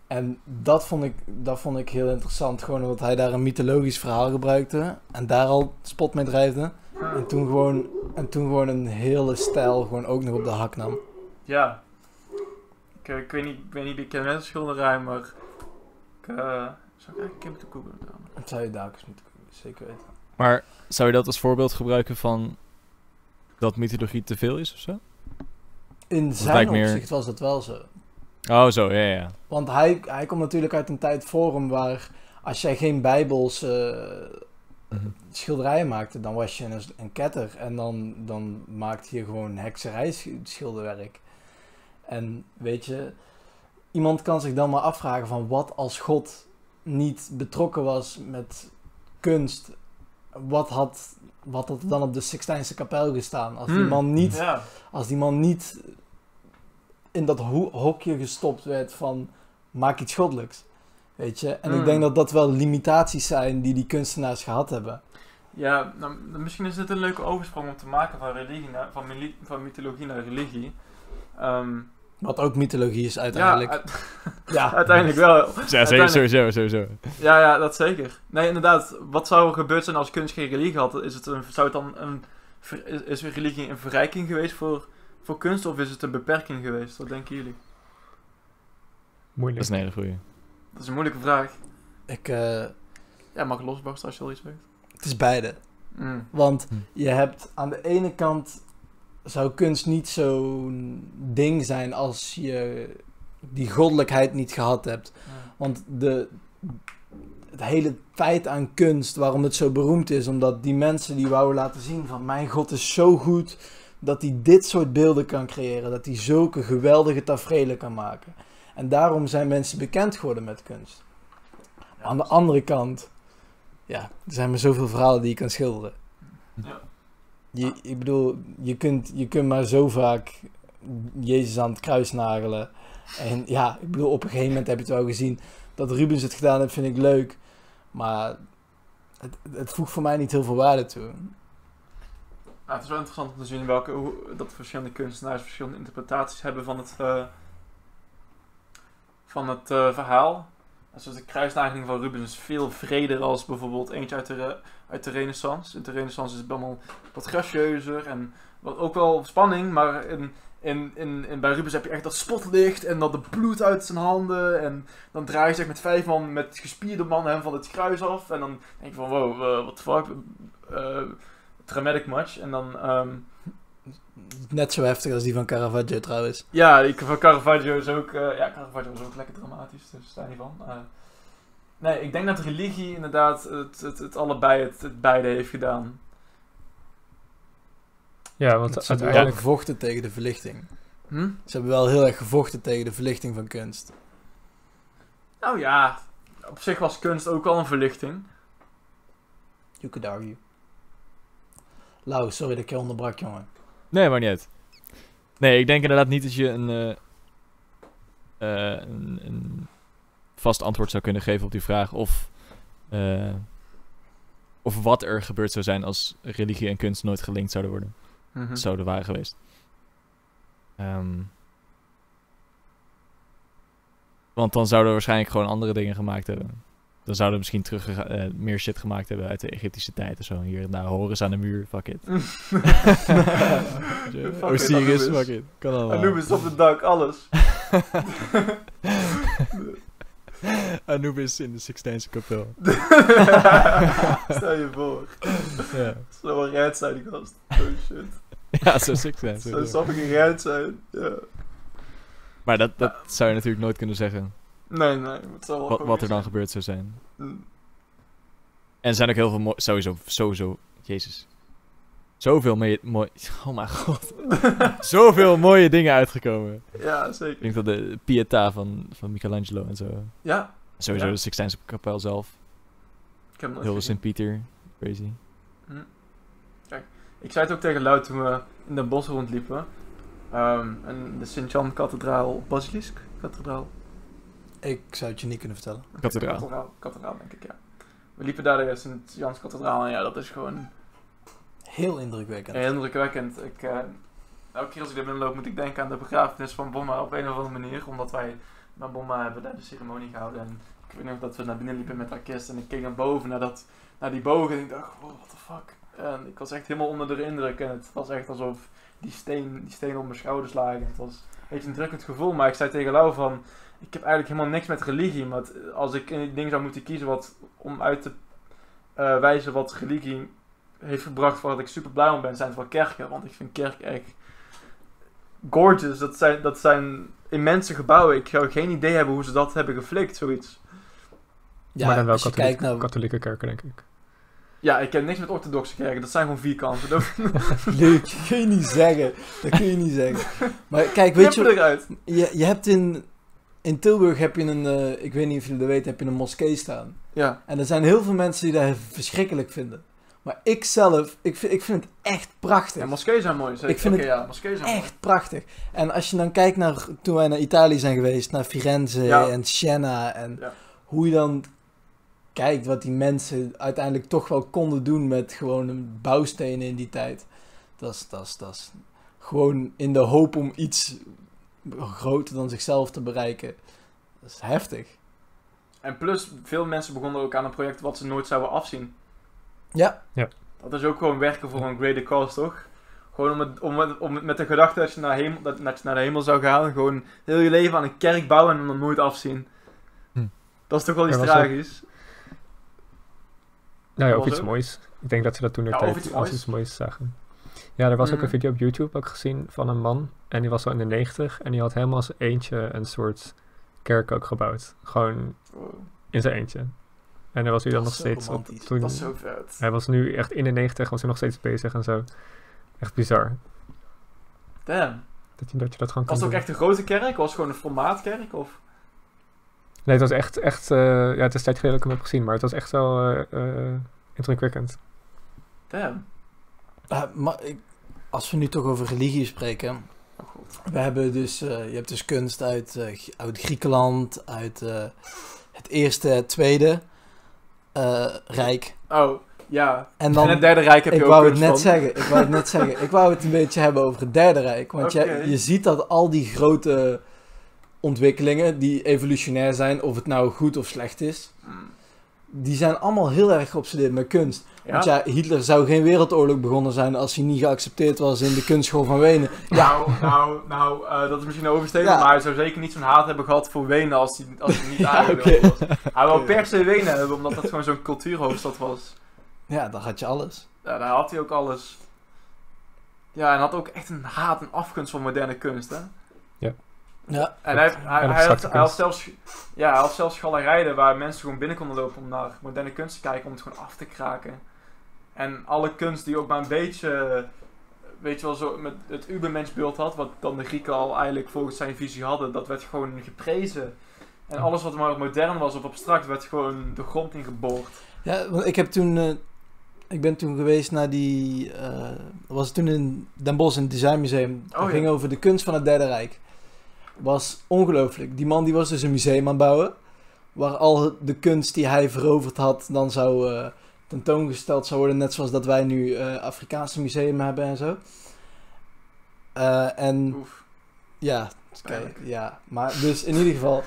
En dat vond, ik, dat vond ik heel interessant, gewoon omdat hij daar een mythologisch verhaal gebruikte en daar al spot mee drijfde. En toen gewoon, en toen gewoon een hele stijl gewoon ook nog op de hak nam. Ja. Ik, eh, ik weet niet, ik weet niet, ik ken een schilderij, maar ik eh, zou ik eigenlijk een keer moeten googlen. dan. Dat zou je daar ook eens moeten zeker weten. Maar zou je dat als voorbeeld gebruiken van dat mythologie te veel is of zo? In zijn lijkt meer- opzicht was dat wel zo. Oh, zo, ja, ja. Want hij, hij komt natuurlijk uit een tijd hem waar als jij geen bijbels eh, schilderijen maakte, dan was je een, een ketter. En dan, dan maakte je gewoon hekserij sch- schilderwerk. En weet je, iemand kan zich dan maar afvragen van wat als God niet betrokken was met kunst. Wat had, wat had er dan op de Sixtijnse kapel gestaan? Als die Hmm. man niet Ja. als die man niet in dat ho- hokje gestopt werd van maak iets goddelijks. Weet je? En ik Mm. denk dat dat wel limitaties zijn die die kunstenaars gehad hebben. Ja, nou, misschien is dit een leuke oversprong om te maken van, religie naar, van, van mythologie naar religie. Ehm, Wat ook mythologie is uiteindelijk. Ja, uit- Ja, uiteindelijk wel. Ja, zeker, sowieso, sowieso. Ja, ja, dat zeker. Nee, inderdaad. Wat zou er gebeurd zijn als kunst geen religie had? Is het een, zou het dan een, is, religie een verrijking geweest voor, voor kunst of is het een beperking geweest? Wat denken jullie? Dat Moeilijk. is een hele goeie. Dat is een moeilijke vraag. ik, eh, Ja, mag losbarsten als je al iets weet. het is beide. Mm. Want Hm. je hebt aan de ene kant zou kunst niet zo'n ding zijn als je die goddelijkheid niet gehad hebt. Ja. Want de, het hele feit aan kunst, waarom het zo beroemd is, omdat die mensen die wouden laten zien van mijn god is zo goed dat hij dit soort beelden kan creëren, dat hij zulke geweldige tafereelen kan maken. En daarom zijn mensen bekend geworden met kunst. Aan de andere kant, ja, er zijn maar zoveel verhalen die je kan schilderen. Ja. Je, ik bedoel, je kunt, je kunt maar zo vaak Jezus aan het kruis nagelen. En ja, ik bedoel, op een gegeven moment heb je het wel gezien. Dat Rubens het gedaan heeft, vind ik leuk. Maar het, het voegt voor mij niet heel veel waarde toe. Ja, het is wel interessant om te zien welke, dat verschillende kunstenaars verschillende interpretaties hebben van het, eh, van het eh, verhaal. Zoals de kruisnaging van Rubens is veel vreder als bijvoorbeeld eentje uit de, uit de renaissance. In de renaissance is het allemaal wat gracieuzer en wat, ook wel spanning, maar in, in, in, in, bij Rubens heb je echt dat spotlicht en dat de bloed uit zijn handen. En dan draai je zich met vijf man, met gespierde mannen hem van het kruis af. En dan denk je van wow, eh, what the fuck, eh, dramatic much. En dan... ehm, Net zo heftig als die van Caravaggio trouwens. ja, die van Caravaggio is ook, eh, ja, Caravaggio is ook lekker dramatisch, dus daar niet van. Nee, ik denk dat religie inderdaad het, het, het allebei, het, het beide heeft gedaan. Ja, want Ze hebben wel gevochten tegen de verlichting. Hm? Ze hebben wel heel erg gevochten tegen de verlichting van kunst. Nou ja, op zich was kunst ook al een verlichting. You could argue. Lau, sorry dat ik je onderbrak, jongen. Nee, maar niet uit. Nee, ik denk inderdaad niet dat je een, eh, eh, een, een vast antwoord zou kunnen geven op die vraag. Of, eh, of wat er gebeurd zou zijn als religie en kunst nooit gelinkt zouden worden. Mhm. Zouden waren geweest. Ehm, want dan zouden we waarschijnlijk gewoon andere dingen gemaakt hebben. Dan zouden we misschien terug eh, meer shit gemaakt hebben uit de Egyptische tijd of zo. Hier, nou, Horus aan de muur, fuck it. Fuck it, Osiris, Anubis. fuck it. Kan allemaal. Anubis op het dak, alles. Anubis in de Sixtijnse kapel. Stel je voor. ja. Zou wel red zijn, die gast. Oh shit. ja, zo Sixtijnse. Zou zou fucking red zijn. Ja. Maar dat, dat zou je natuurlijk nooit kunnen zeggen. Nee, nee. Het zal wel Wat, er dan zijn. gebeurd zou zijn. Mm. En er zijn ook heel veel mooi... Sowieso, sowieso... Jezus. Zoveel mooie... mooi oh mijn god. Zoveel mooie dingen uitgekomen. Ja, Ik zeker. denk dat de Pietà van, van Michelangelo en zo. Ja, Sowieso Ja. de Sixtijnse kapel zelf. ik heb Heel. Sint-Pieter. Crazy. Ik zei het ook tegen Lau toen we in de bos rondliepen. Ehm, en de Sint-Jan-kathedraal, Basilisk kathedraal. Ik zou het je niet kunnen vertellen. Kathedraal. kathedraal. Kathedraal, denk ik, ja. We liepen daar de Sint-Jans-kathedraal en ja, dat is gewoon Heel indrukwekkend. heel indrukwekkend. Ik, eh, elke keer als ik er binnenloop moet ik denken aan de begrafenis van Bomma op een of andere manier. Omdat wij naar Bomma hebben daar de ceremonie gehouden. En ik weet nog dat we naar binnen liepen met haar kist en ik keek naar boven, naar, dat, naar die bogen en ik dacht, wow, what the fuck. En ik was echt helemaal onder de indruk en het was echt alsof die steen, die steen op mijn schouders lagen. Het was beetje een drukkend gevoel, maar ik zei tegen Lau van, ik heb eigenlijk helemaal niks met religie, het- als ik een ding zou moeten kiezen wat, om uit te eh, wijzen wat religie heeft gebracht waar ik super blij om ben, zijn het wel kerken. Want ik vind kerk echt gorgeous. Dat zijn, dat zijn immense gebouwen. Ik zou geen idee hebben hoe ze dat hebben geflikt, zoiets. Ja, maar dan wel je katholieke, kijkt naar... katholieke kerken, denk ik. Ja, ik ken niks met orthodoxe kerken. Dat zijn gewoon vierkanten. Dat Leuk, dat kun je niet zeggen. Dat kun je niet zeggen. Maar kijk, weet je, eruit. je, je hebt in, in Tilburg heb je een, eh, ik weet niet of jullie dat weten, heb je een moskee staan. Ja. En er zijn heel veel mensen die dat verschrikkelijk vinden. Maar ik zelf, ik vind, ik vind het echt prachtig. ja, moskeeën zijn mooi. Zeker. Ik vind het ja, moskeeën zijn echt prachtig. En als je dan kijkt naar, toen wij naar Italië zijn geweest, naar Firenze Ja. en Siena. En Ja. hoe je dan kijkt wat die mensen uiteindelijk toch wel konden doen met gewoon een bouwstenen in die tijd. Dat is, dat is, dat is gewoon in de hoop om iets groter dan zichzelf te bereiken. Dat is heftig. En plus, veel mensen begonnen ook aan een project wat ze nooit zouden afzien. Ja, Dat is ook gewoon werken voor een greater cause, toch? Gewoon om, het, om, het, om het met de gedachte dat je, naar hemel, dat, dat je naar de hemel zou gaan. Gewoon heel je leven aan een kerk bouwen en dan nooit afzien. Hm. Dat is toch wel iets ook- tragisch? Nou ja, of iets ook? moois. Ik denk dat ze dat toen Ja, tijd iets als moois. iets moois zagen. Ja, er was ook Mhm. een video op YouTube ook gezien van een man. En die was al in de 90 en die had helemaal zijn eentje een soort kerk ook gebouwd. Gewoon in zijn eentje. En hij was nu dan nog steeds op, toen, dat is zo vet. Hij was nu echt in de 90, was hij nog steeds bezig en zo. Echt bizar. Damn. Dat je dat, je dat gewoon kan Was het ook doen. echt een grote kerk? Was het gewoon een formaatkerk? Of? Nee, het was echt, echt eh, ja, het is tijd geleden dat ik hem heb gezien, maar het was echt wel eh, eh, indrukwekkend. Damn. Maar ik, als we nu toch over religie spreken. Oh. We hebben dus, eh, je hebt dus kunst uit, eh, uit Griekenland, uit eh, het eerste, het tweede eh, rijk. Oh, ja. En dan, en het derde rijk heb je ik ook wou het net van. zeggen, ik wou het net zeggen. Ik wou het een beetje hebben over het derde rijk. Want je, je ziet dat al die grote ontwikkelingen die evolutionair zijn, of het nou goed of slecht is, Hmm. Die zijn allemaal heel erg geobsedeerd met kunst. Ja. Want ja, Hitler zou geen wereldoorlog begonnen zijn als hij niet geaccepteerd was in de kunstschool van Wenen. Ja, Nou, nou, nou, eh, dat is misschien een overstatement, Ja. maar hij zou zeker niet zo'n haat hebben gehad voor Wenen als hij, als hij niet Ja, oké. was. Hij wou per se Wenen hebben, omdat dat gewoon zo'n cultuurhoofdstad was. ja, dan had je alles. Ja, daar had hij ook alles. Ja, en had ook echt een haat en afgunst voor moderne kunst, hè. Ja, En hij, hij, had, hij had zelfs, ja, hij had zelfs galerijen waar mensen gewoon binnen konden lopen om naar moderne kunst te kijken, om het gewoon af te kraken. En alle kunst die ook maar een beetje, weet je wel, zo met het Ubermenschbeeld had, wat dan de Grieken al eigenlijk volgens zijn visie hadden, dat werd gewoon geprezen. En alles wat maar modern was of abstract, werd gewoon de grond ingeboord. ja want ik heb toen... eh, ik ben toen geweest naar die... eh was toen in Den Bosch in het Designmuseum. Dat Oh, ja. ging over de kunst van het Derde Rijk. Was ongelooflijk. Die man die was dus een museum aan het bouwen. Waar al de kunst die hij veroverd had dan zou eh, tentoongesteld zou worden. Net zoals dat wij nu eh Afrikaanse museum hebben en zo. Eh, en Oef. ja, kijk, ja. Maar dus in ieder geval...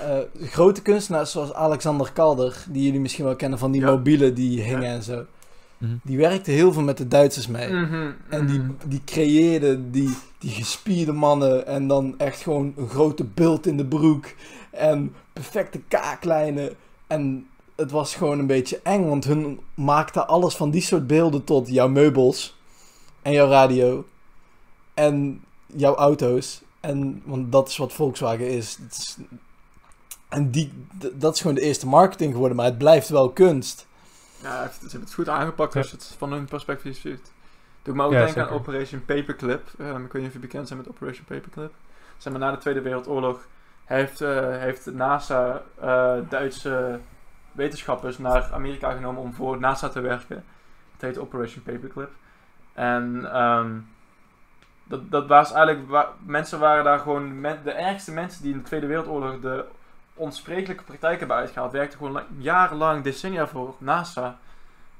eh, grote kunstenaars zoals Alexander Calder, die jullie misschien wel kennen van die Ja. mobielen die hingen Ja. en zo. Mhm. Die werkte heel veel met de Duitsers mee. Mhm, En die, mhm. die creëerde die, die gespierde mannen en dan echt gewoon een grote bult in de broek en perfecte kaaklijnen. En het was gewoon een beetje eng, want hun maakten alles van die soort beelden tot jouw meubels en jouw radio en jouw auto's. En, want dat is wat Volkswagen is. Het is- en die, dat is gewoon de eerste marketing geworden, maar het blijft wel kunst. Ja, ze hebben het goed aangepakt Ja. als je het van hun perspectief ziet. Doe me ook Ja, denken zeker. aan Operation Paperclip. Ehm, ik weet niet of je bekend zijn met Operation Paperclip. Zeg maar, na de Tweede Wereldoorlog heeft, eh, heeft NASA eh, Duitse wetenschappers naar Amerika genomen om voor NASA te werken. Het heet Operation Paperclip. En ehm, dat, dat was eigenlijk... wa- mensen waren daar gewoon... de ergste mensen die in de Tweede Wereldoorlog de onsprekelijke praktijk hebben uitgehaald. Werkten gewoon la- jarenlang, decennia voor NASA.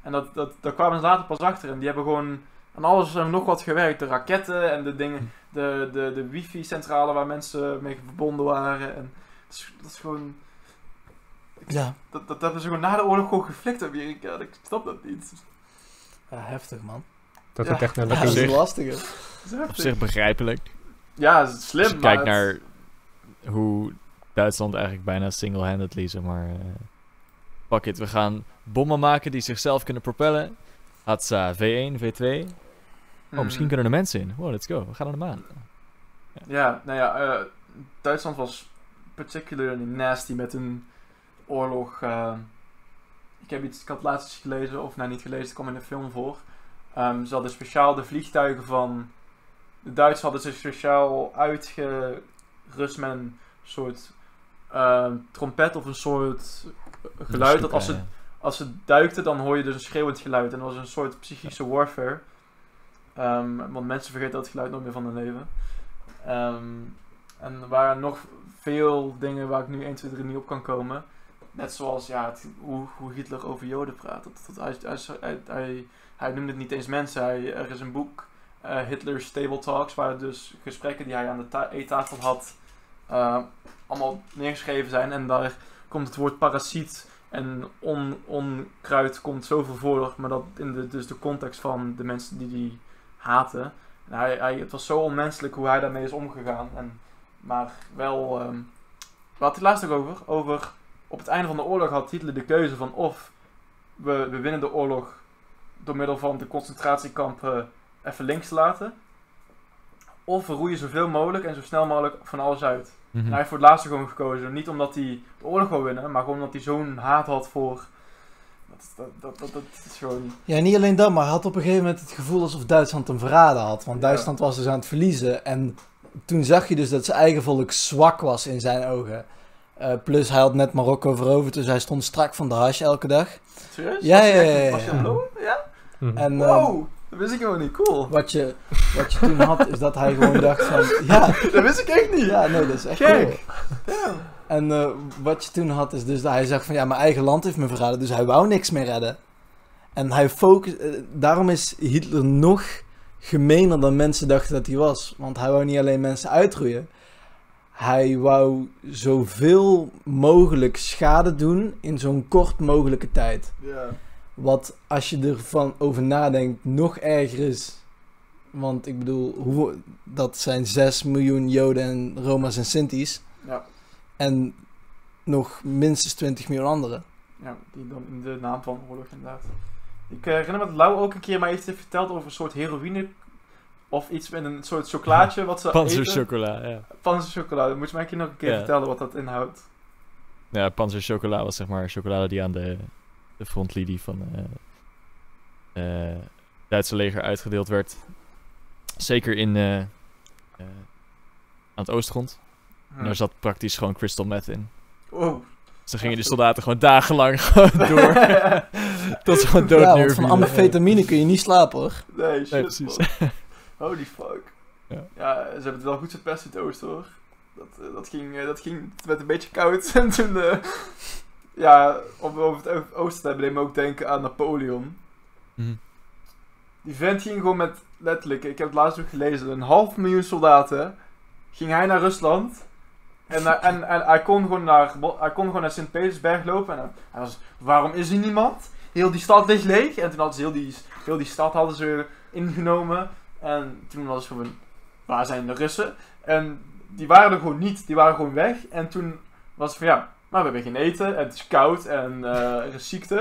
En dat, dat, daar kwamen ze later pas achter. En die hebben gewoon aan alles en nog wat gewerkt. De raketten en de dingen, de, de, de wifi-centrale waar mensen mee verbonden waren. En dat is, dat is gewoon... Ja, Dat, dat hebben ze gewoon na de oorlog gewoon geflikt in Amerika. Ik snap dat niet. ja heftig man. Dat Ja. de Ja, technologie... dat is lastig. hè. Is Op zich begrijpelijk. Ja, het is slim, Als je maar kijkt het- naar hoe Duitsland eigenlijk bijna single-handedly, zeg maar... eh fuck it, we gaan bommen maken die zichzelf kunnen propellen. Hatsa, V1, V2. Oh, misschien kunnen er mensen in. Wow, let's go. We gaan naar de maan. Ja, nou ja, eh, Duitsland was particularly nasty met een oorlog. eh, ik heb iets, ik had laatst iets gelezen, of nou niet gelezen, het kwam in een film voor. Ehm, ze hadden speciaal de vliegtuigen van. De Duitsers hadden zich speciaal uitgerust met een soort eh, trompet of een soort geluid. Dat als ze, als ze duikten, dan hoor je dus een schreeuwend geluid. En dat was een soort psychische warfare. Ehm, want mensen vergeten dat geluid nooit meer van hun leven. Ehm, en er waren nog veel dingen waar ik nu 1, 2, 3 niet op kan komen. Net zoals ja, hoe, hoe Hitler over Joden praat. Dat, hij, hij, hij, hij, noemde het niet eens mensen. Hij, er is een boek, eh, Hitler's Table Talks, waar dus gesprekken die hij aan de ta- eettafel had, eh, allemaal neergeschreven zijn. En daar komt het woord parasiet en on, onkruid komt zoveel voor, maar dat in de, dus de context van de mensen die die haten. En hij, hij, het was zo onmenselijk hoe hij daarmee is omgegaan. En, maar wel, ehm we hadden het laatst ook over, over, op het einde van de oorlog had Hitler de keuze van of we, we winnen de oorlog door middel van de concentratiekampen even links te laten, of we roeien zoveel mogelijk en zo snel mogelijk van alles uit. Mhm. En hij heeft voor het laatste gewoon gekozen. Niet omdat hij de oorlog wil winnen, maar gewoon omdat hij zo'n haat had voor. Dat, dat, dat, is gewoon. Ja, niet alleen dat, maar hij had op een gegeven moment het gevoel alsof Duitsland hem verraden had. Want Ja. Duitsland was dus aan het verliezen. En toen zag je dus dat zijn eigen volk zwak was in zijn ogen. Eh, plus hij had net Marokko veroverd, dus hij stond strak van de hash elke dag. Serieus? Ja, Was ja, ja, ja, Was je ja. Ja? Mhm. En eh, Wow! Dat wist ik helemaal niet. Cool. wat, je, wat je toen had, is dat hij gewoon dacht van... Ja, Dat wist ik echt niet. ja nee, dat is echt Gek. cool. Damn. En eh, wat je toen had, is dus dat hij zag van... Ja, mijn eigen land heeft me verraden, dus hij wou niks meer redden. En hij focus, eh, daarom is Hitler nog gemener dan mensen dachten dat hij was. Want hij wou niet alleen mensen uitroeien. Hij wou zoveel mogelijk schade doen in zo'n kort mogelijke tijd. Wat als je ervan over nadenkt nog erger is. Want ik bedoel, hoe, dat zijn 6 miljoen Joden en Roma's en Sinti's. Ja. En nog minstens 20 miljoen anderen. ja, die dan in de naam van oorlog inderdaad. Ik eh, herinner me dat Lau ook een keer mij iets heeft verteld over een soort heroïne. Of iets met een soort chocolaatje wat ze Panzer eten. chocola, ja. Panzer chocolade. Moet je mij een keer nog een keer Ja. vertellen wat dat inhoudt. Ja, Panzer chocola was zeg maar chocolade die aan de, de frontlinie van eh eh, Duitse leger uitgedeeld werd. Zeker in eh, eh, aan het oostgrond. En daar zat praktisch gewoon crystal meth in. Wow. Dus dan gingen de soldaten gewoon dagenlang gewoon door. Tot ze gewoon dood ja, want van amfetamine kun je niet slapen hoor. Nee, shit. Nee, precies. man. Holy fuck. Ja. Ja. ze hebben het wel goed verpest in het oosten hoor. Dat, eh, dat, ging, eh, dat ging, het werd een beetje koud en toen, eh, ja, om over het oosten te hebben, deed me ook denken aan Napoleon. Mhm. Die vent ging gewoon met, letterlijk, ik heb het laatst ook gelezen, een half miljoen soldaten, ging hij naar Rusland En, eh, en, en hij kon gewoon naar, hij kon gewoon naar Sint-Petersberg lopen. En hij- was, waarom is er niemand? Heel die stad ligt leeg. En toen hadden ze heel die, heel die stad hadden ze ingenomen. En toen was het gewoon, waar zijn de Russen? En die waren er gewoon niet. Die waren gewoon weg. En toen was het van, ja, maar we hebben geen eten. En het is koud. En eh, er is ziekte.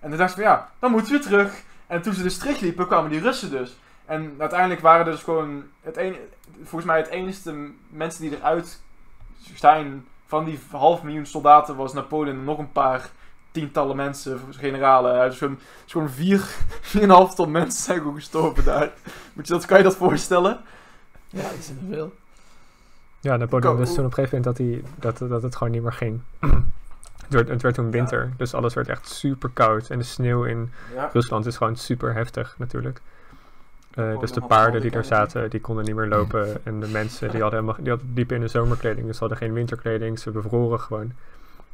En toen dachten ze van, ja, dan moeten we terug. En toen ze dus terugliepen, kwamen die Russen dus. En uiteindelijk waren er dus gewoon, het een, volgens mij het enige mensen die eruit zijn van die half miljoen soldaten was Napoleon nog een paar tientallen mensen, generalen. Ja, Dus gewoon, dus gewoon vier, vier en half ton mensen zijn gewoon gestorven daar. Moet je dat, kan je dat voorstellen? Ja, dat is er veel. Ja, Napoleon dus toen op een gegeven moment dat, hij, dat, dat het gewoon niet meer ging. het, werd, het werd toen winter, dus alles werd echt super koud. En de sneeuw in Ja. Rusland is gewoon super heftig natuurlijk. Eh, dus de paarden die er kanten. zaten, die konden niet meer lopen. En de mensen die hadden, helemaal, die hadden diepen in de zomerkleding, dus ze hadden geen winterkleding. Ze bevroren gewoon.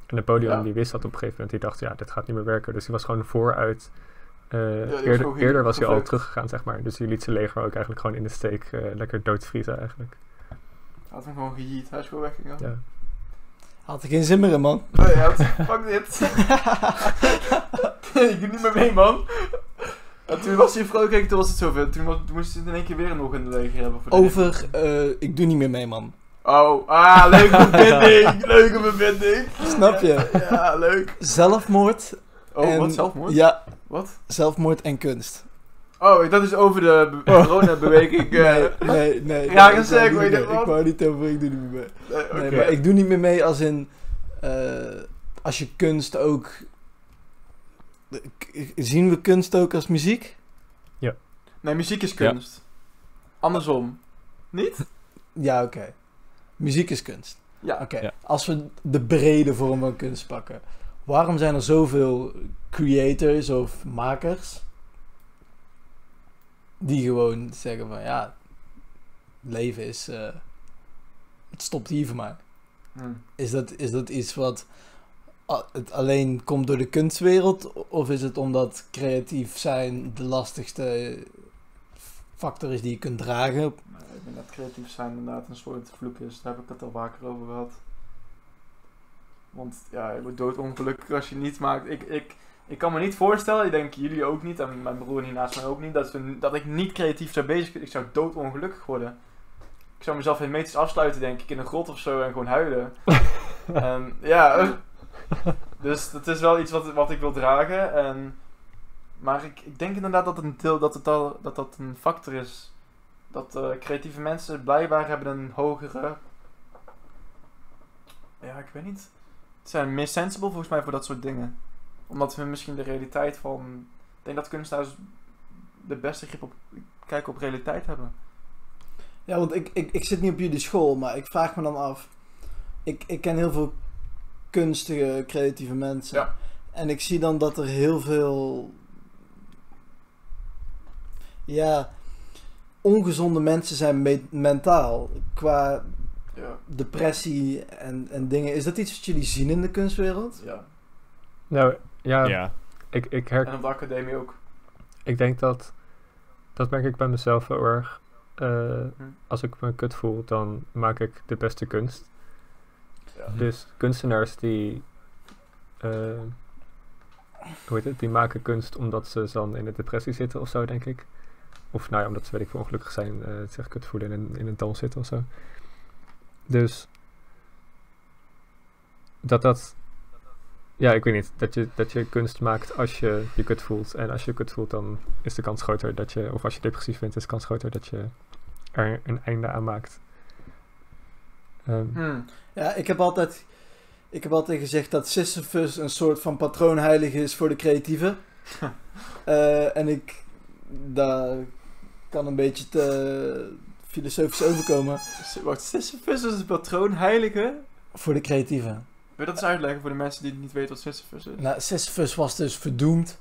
En Napoleon Ja. die wist dat op een gegeven moment. Die dacht, ja, dit gaat niet meer werken. Dus die was gewoon vooruit. eh, was eerder, gewoon eerder was hij al teruggegaan, zeg maar. Dus die liet zijn leger ook eigenlijk gewoon in de steek eh, lekker doodvriezen eigenlijk. Had hem gewoon gejiet, hij is gewoon weggegaan. Ja. Had er geen zin meer in, man. Oh ja, fuck dit. ik doe niet meer mee, man. En toen was hij vrolijk, toen was het zoveel. Toen, was- toen moest hij in één keer weer nog in de leger hebben. Voor de Over, eh, ik doe niet meer mee, man. Oh, ah, leuke verbinding. leuke verbinding. Snap je? Ja, leuk. Zelfmoord. Oh, en- wat zelfmoord? Ja, Wat? zelfmoord en kunst. Oh, dat is over de be- coronabeweging. eh Nee, nee, nee. Rare ik mee. man. Ik wou niet over, ik doe niet meer mee. Oké. Nee, maar ik doe niet meer mee als in... eh, als je kunst ook... Zien we kunst ook als muziek? Nee, muziek is kunst. Andersom. Niet? Ja, oké. Muziek is kunst. Ja. Oké, Ja. als we de brede vorm van kunst pakken. Waarom zijn er zoveel creators of makers... die gewoon zeggen van ja... leven is... eh, het stopt hier voor mij. Hm. Is dat, is dat iets wat het alleen komt door de kunstwereld? Of is het omdat creatief zijn de lastigste factor is die je kunt dragen? Ik denk dat creatief zijn inderdaad een soort vloek is. Daar heb ik het al vaker over gehad. Want ja, je wordt doodongelukkig als je niet maakt. Ik, ik, ik kan me niet voorstellen, ik denk jullie ook niet, en mijn broer hier naast mij ook niet, dat, we, dat ik niet creatief zou bezig zijn. Ik zou doodongelukkig worden. Ik zou mezelf hermetisch afsluiten, denk ik, in een grot of zo en gewoon huilen. en ja, dus dat is wel iets wat, wat ik wil dragen. En, maar ik, ik denk inderdaad dat het een, deel, dat, het al, dat dat een factor is. Dat eh, creatieve mensen blijkbaar hebben een hogere. Ja, ik weet niet. Ze zijn meer sensible volgens mij voor dat soort dingen. Omdat hun misschien de realiteit van. Ik denk dat kunstenaars de beste grip op kijken op realiteit hebben. Ja, want ik, ik, ik zit niet op jullie school, maar ik vraag me dan af. Ik, ik ken heel veel kunstige, creatieve mensen. Ja. En ik zie dan dat er heel veel. Ja. Ongezonde mensen zijn me- mentaal. Qua Ja. depressie en, en dingen. Is dat iets wat jullie zien in de kunstwereld? ja. Nou, ja, Ja. Ik, ik, her, En op de academie ook. ik denk dat, dat merk ik bij mezelf heel erg. Eh, Hm. als ik me kut voel, dan maak ik de beste kunst. Ja. Dus kunstenaars die, eh, hoe heet het, die maken kunst omdat ze dan in de depressie zitten of zo, denk ik. Of nou ja, omdat ze, weet ik veel, ongelukkig zijn, eh zich kut voelen en in, in een dal zitten of zo. Dus, dat dat, ja, ik weet niet, dat je, dat je kunst maakt als je je kut voelt. En als je je kut voelt, dan is de kans groter dat je, of als je depressief bent, is de kans groter dat je er een einde aan maakt. Ehm, Hm. Ja, ik heb altijd, ik heb altijd gezegd dat Sisyphus een soort van patroonheilige is voor de creatieven. Eh, en ik, daar kan een beetje te filosofisch overkomen Wacht, Sisyphus is een patroon, heilige. voor de creatieven. Wil je dat eens uitleggen voor de mensen die niet weten wat Sisyphus is? Nou, Sisyphus was dus verdoemd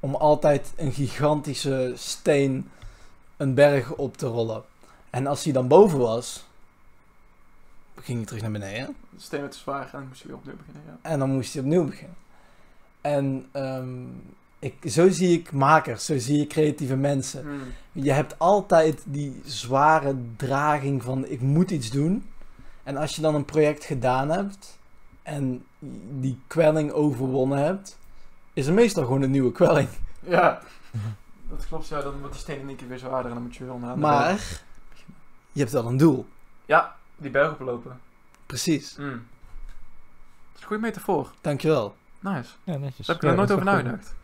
om altijd een gigantische steen een berg op te rollen. En als hij dan boven was, ging hij terug naar beneden. De steen werd te zwaar en dan moest je weer opnieuw beginnen. Ja. En dan moest hij opnieuw beginnen. En ehm, ik, zo zie ik makers, zo zie ik creatieve mensen. Hm. Je hebt altijd die zware draging van ik moet iets doen. En als je dan een project gedaan hebt en die kwelling overwonnen hebt, is er meestal gewoon een nieuwe kwelling. Ja, dat klopt. Ja, dan wordt die steen in één keer weer zwaarder en dan moet je weer onderaan. berg. Maar je hebt wel een doel. Ja, die berg oplopen. Precies. Mm. Dat is een goede metafoor. Dankjewel. Nice. Ja, netjes. Daar heb ik Ja, er nooit dat over nagedacht.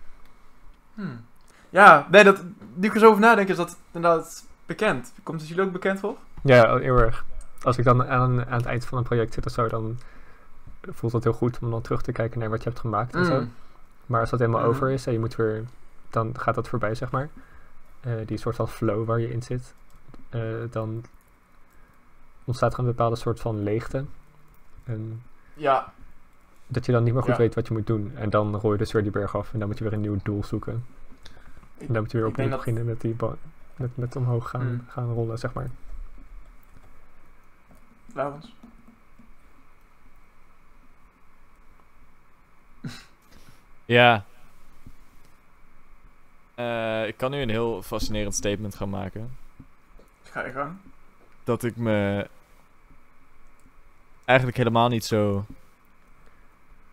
Hmm. Ja, nee, dat, nu ik er zo over nadenk is dat inderdaad bekend. Komt het jullie ook bekend voor? Ja, heel erg. Als ik dan aan, aan het eind van een project zit of zo, dan voelt het heel goed om dan terug te kijken naar wat je hebt gemaakt en zo. Mm. Maar als dat helemaal Mhm. over is en je moet weer, dan gaat dat voorbij, zeg maar. Eh, die soort van flow waar je in zit. eh, dan ontstaat er een bepaalde soort van leegte. En Ja, dat je dan niet meer goed Ja. weet wat je moet doen. En dan rol je dus weer die berg af en dan moet je weer een nieuw doel zoeken. En dan moet je weer opnieuw beginnen met, die met, met omhoog gaan, Mm. gaan rollen, zeg maar. Laurens. Ja. Eh, ik kan nu een heel fascinerend statement gaan maken. Ga je gang. Dat ik me eigenlijk helemaal niet zo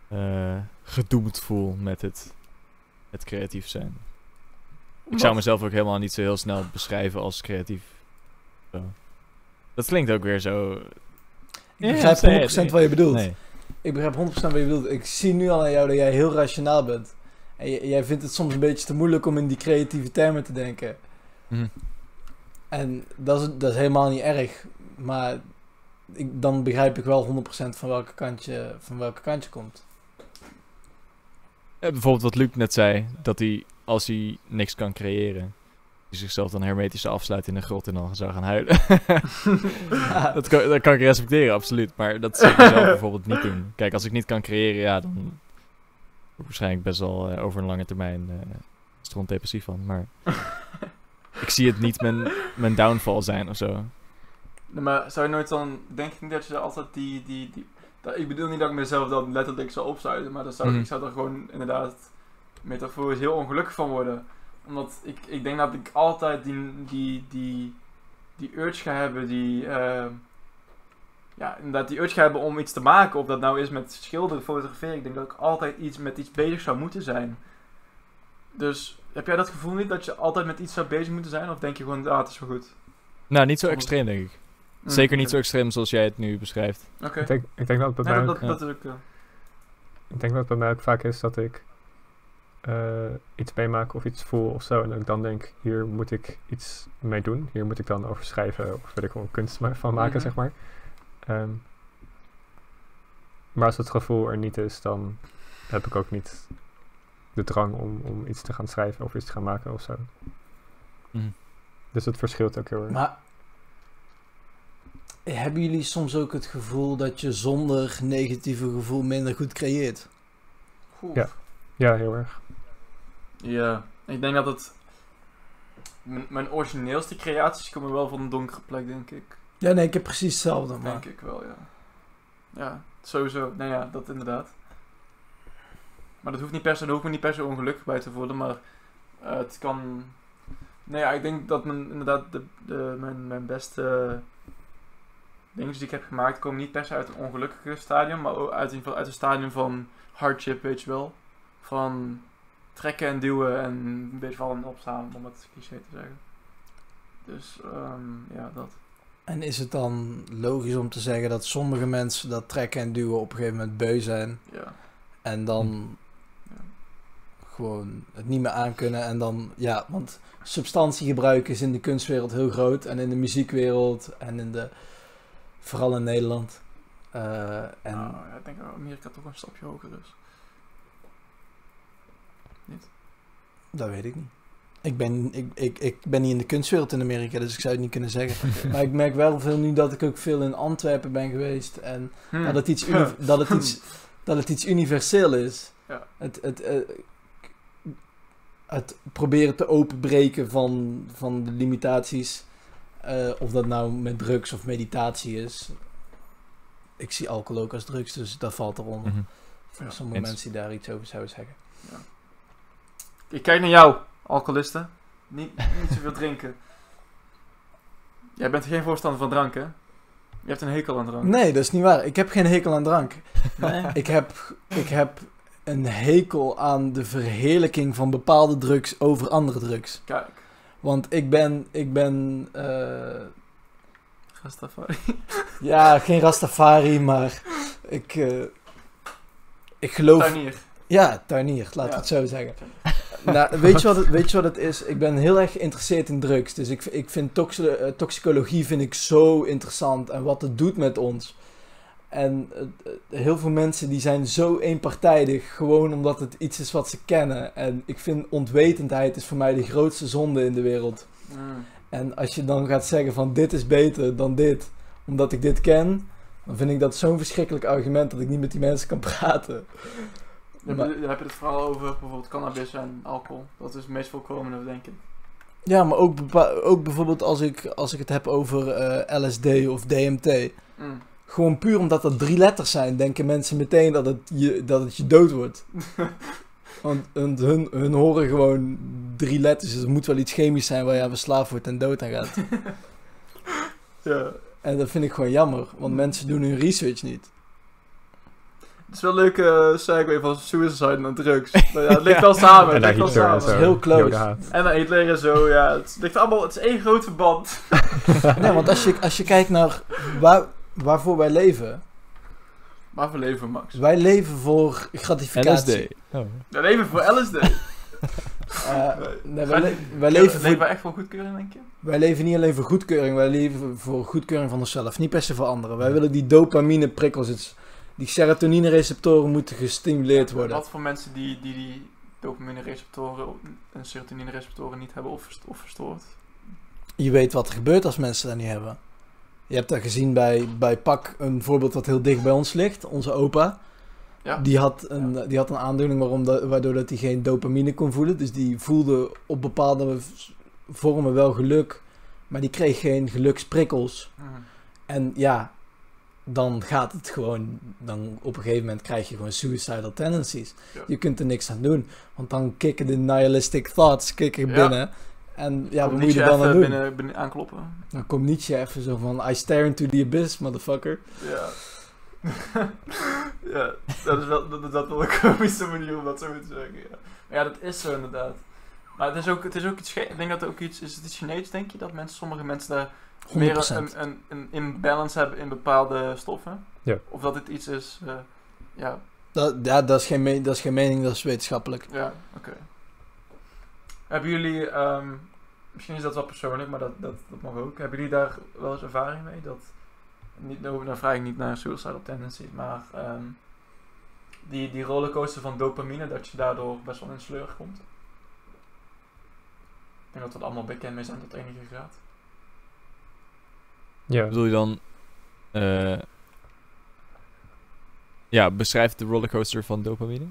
eh, gedoemd voel met het, het creatief zijn. Ik zou mezelf ook helemaal niet zo heel snel beschrijven als creatief. Zo. Dat klinkt ook weer zo. Ik begrijp zei 100% het. wat je bedoelt. Nee. Ik begrijp 100% wat je bedoelt. Ik zie nu al aan jou dat jij heel rationaal bent. En jij vindt het soms een beetje te moeilijk om in die creatieve termen te denken. Mhm. En dat is, dat is helemaal niet erg. Maar ik, dan begrijp ik wel 100% van welke kant je, van welke kant je komt. Eh, bijvoorbeeld wat Luc net zei, dat hij als hij niks kan creëren, die zichzelf dan hermetisch afsluit in een grot en dan zou gaan huilen. dat, kan, dat kan ik respecteren, absoluut. Maar dat zou ik zelf bijvoorbeeld niet doen. Kijk, als ik niet kan creëren, ja, dan word ik waarschijnlijk best wel eh, over een lange termijn uh, stront depressief van. Maar ik zie het niet mijn, mijn downfall zijn of zo. Nee, maar zou je nooit dan, denk ik niet dat je altijd die, die, die dat, ik bedoel niet dat ik mezelf dan letterlijk zou opsluiten, maar dan zou, Mhm. ik zou er gewoon inderdaad metaforisch heel ongelukkig van worden. Omdat ik, ik denk dat ik altijd die, die, die, die urge ga hebben, die, eh, ja, inderdaad die urge hebben om iets te maken. Of dat nou is met schilderen, fotograferen. Ik denk dat ik altijd iets met iets bezig zou moeten zijn. Dus heb jij dat gevoel niet dat je altijd met iets zou bezig moeten zijn? Of denk je gewoon, ah, het is wel goed? Nou, niet zo extreem, denk ik. Mm, Zeker niet zo extreem zoals jij het nu beschrijft. Oké. Ik, denk, ik denk dat het bij Nee, mij dat, ook- dat, ja. dat is ook... Ik denk dat het bij mij ook vaak is dat ik eh, iets meemaak of iets voel of zo. En dat ik dan denk, hier moet ik iets mee doen. Hier moet ik dan over schrijven of wil ik gewoon kunst van maken, Mhm. zeg maar. Ehm, maar als het gevoel er niet is, dan heb ik ook niet de drang om, om iets te gaan schrijven of iets te gaan maken of zo. Mhm. Dus het verschilt ook heel erg. Maar hebben jullie soms ook het gevoel dat je zonder negatieve gevoel minder goed creëert? Ja. Ja, heel erg. Ja, ik denk dat het... Mijn, mijn origineelste creaties komen wel van een donkere plek, denk ik. Ja, nee, ik heb precies hetzelfde. Maar Denk ik wel, ja. Ja, sowieso. Nou ja, dat inderdaad. Maar dat hoeft niet per se, daar hoef ik me niet per se ongelukkig bij te voelen, maar eh, het kan... Nee, ja, ik denk dat mijn, inderdaad de, de, mijn, mijn beste dingen die ik heb gemaakt komen niet per se uit een ongelukkige stadium, maar ook uit een, uit een stadium van hardship, weet je wel. Van trekken en duwen en een beetje vallen en opstaan, om het cliché te zeggen. Dus, ehm, ja, dat. En is het dan logisch om te zeggen dat sommige mensen dat trekken en duwen op een gegeven moment beu zijn Ja. en dan. Gewoon het niet meer aankunnen en dan, ja, want substantiegebruik is in de kunstwereld heel groot en in de muziekwereld en in de, vooral in Nederland. Eh, en Nou, ik denk dat Amerika toch een stapje hoger is. dat weet ik niet. Ik ben, ik, ik, ik ben niet in de kunstwereld in Amerika, dus ik zou het niet kunnen zeggen. Maar ik merk wel veel nu dat ik ook veel in Antwerpen ben geweest en Hm. dat, het iets dat, het iets, dat het iets universeel is. Ja. Het, het, eh, het proberen te openbreken van, van de limitaties, eh, of dat nou met drugs of meditatie is. Ik zie alcohol ook als drugs, dus dat valt eronder. Mhm. Voor Ja, sommige eens. mensen die daar iets over zouden zeggen. Ik kijk naar jou, alcoholisten. Niet, niet zoveel drinken. Jij bent geen voorstander van drank, hè? Je hebt een hekel aan drank. Nee, dat is niet waar. Ik heb geen hekel aan drank. Nee? Ik heb, ik heb een hekel aan de verheerlijking van bepaalde drugs over andere drugs. Kijk. Want ik ben, ik ben, eh, Rastafari. ja, geen Rastafari, maar ik, eh, ik geloof... Tuinier. Ja, tuinier, laat Ja. het zo zeggen. nou, weet, je wat het, weet je wat het is? Ik ben heel erg geïnteresseerd in drugs. Dus ik, ik vind eh, toxicologie vind ik zo interessant en wat het doet met ons. En heel veel mensen die zijn zo eenpartijdig, gewoon omdat het iets is wat ze kennen. En ik vind ontwetendheid is voor mij de grootste zonde in de wereld. Mm. En als je dan gaat zeggen van dit is beter dan dit, omdat ik dit ken, dan vind ik dat zo'n verschrikkelijk argument dat ik niet met die mensen kan praten. Maar- heb je- dan heb je het vooral over bijvoorbeeld cannabis en alcohol. Dat is het meest voorkomende, denk ik. Ja, maar ook, ook bijvoorbeeld als ik, als ik het heb over eh, LSD of DMT. Mm. Gewoon puur omdat dat drie letters zijn, denken mensen meteen dat het je, dat het je dood wordt. Want hun, hun, hun horen gewoon drie letters, dus het moet wel iets chemisch zijn waar je aan verslaafd wordt en dood aan gaat. Ja. En dat vind ik gewoon jammer, want mensen doen hun research niet. Het is wel een leuke uh, segue van suicide naar drugs. Maar ja, het ligt wel samen. En Het ligt wel samen. zo. Heel close. En naar Hitler en zo, ja. Het ligt allemaal, het is één groot verband. Nee, want als je, als je kijkt naar waar, waarvoor wij leven. Maar voor leven, Max. Wij leven voor gratificatie. LSD. Oh. We leven voor LSD. Eh, Nee. nee, wij, le- wij leven voor Leven echt voor goedkeuring, denk je? Wij leven niet alleen voor goedkeuring, wij leven voor goedkeuring van onszelf. Niet per se voor anderen. Wij willen die dopamine prikkels, het- die serotonine receptoren moeten gestimuleerd worden. Wat voor mensen die die, die dopamine receptoren en serotonine receptoren niet hebben of verstoord? Je weet wat er gebeurt als mensen dat niet hebben. Je hebt dat gezien bij, bij Pak, een voorbeeld wat heel dicht bij ons ligt. Onze opa. Ja. Die, had een, die had een aandoening waarom dat, waardoor dat hij geen dopamine kon voelen. Dus die voelde op bepaalde vormen wel geluk. Maar die kreeg geen geluksprikkels. Mhm. En ja, dan gaat het gewoon, dan op een gegeven moment krijg je gewoon suicidal tendencies. Ja. Je kunt er niks aan doen, want dan kicken de nihilistic thoughts kicken binnen. En ja, wat Komt moet je Nietzsche er dan aan doen? binnen, binnen aankloppen. Dan komt Nietzsche even zo van, I stare into the abyss, motherfucker. Ja. ja, dat is wel, dat, dat is wel een komische manier om dat zo te zeggen. Ja, maar ja dat is zo inderdaad. Maar het is ook, het is ook iets, ik denk dat er ook iets, is het Chinees denk je? Dat mensen, sommige mensen daar 100%. meer een, een, een imbalance hebben in bepaalde stoffen? Ja. Of dat het iets is, eh, ja, Dat, ja, dat is, geen me- dat is geen mening, dat is wetenschappelijk. ja, oké. Hebben jullie, ehm, misschien is dat wel persoonlijk, maar dat, dat, dat mag ook. Hebben jullie daar wel eens ervaring mee? Dat, niet, nou, dan vraag ik niet naar suicidal tendencies, maar ehm, die, die rollercoaster van dopamine, dat je daardoor best wel in sleur komt. Ik denk dat we er allemaal bekend mee zijn tot enige graad. Ja. Bedoel je dan... eh, ja, beschrijf de rollercoaster van dopamine.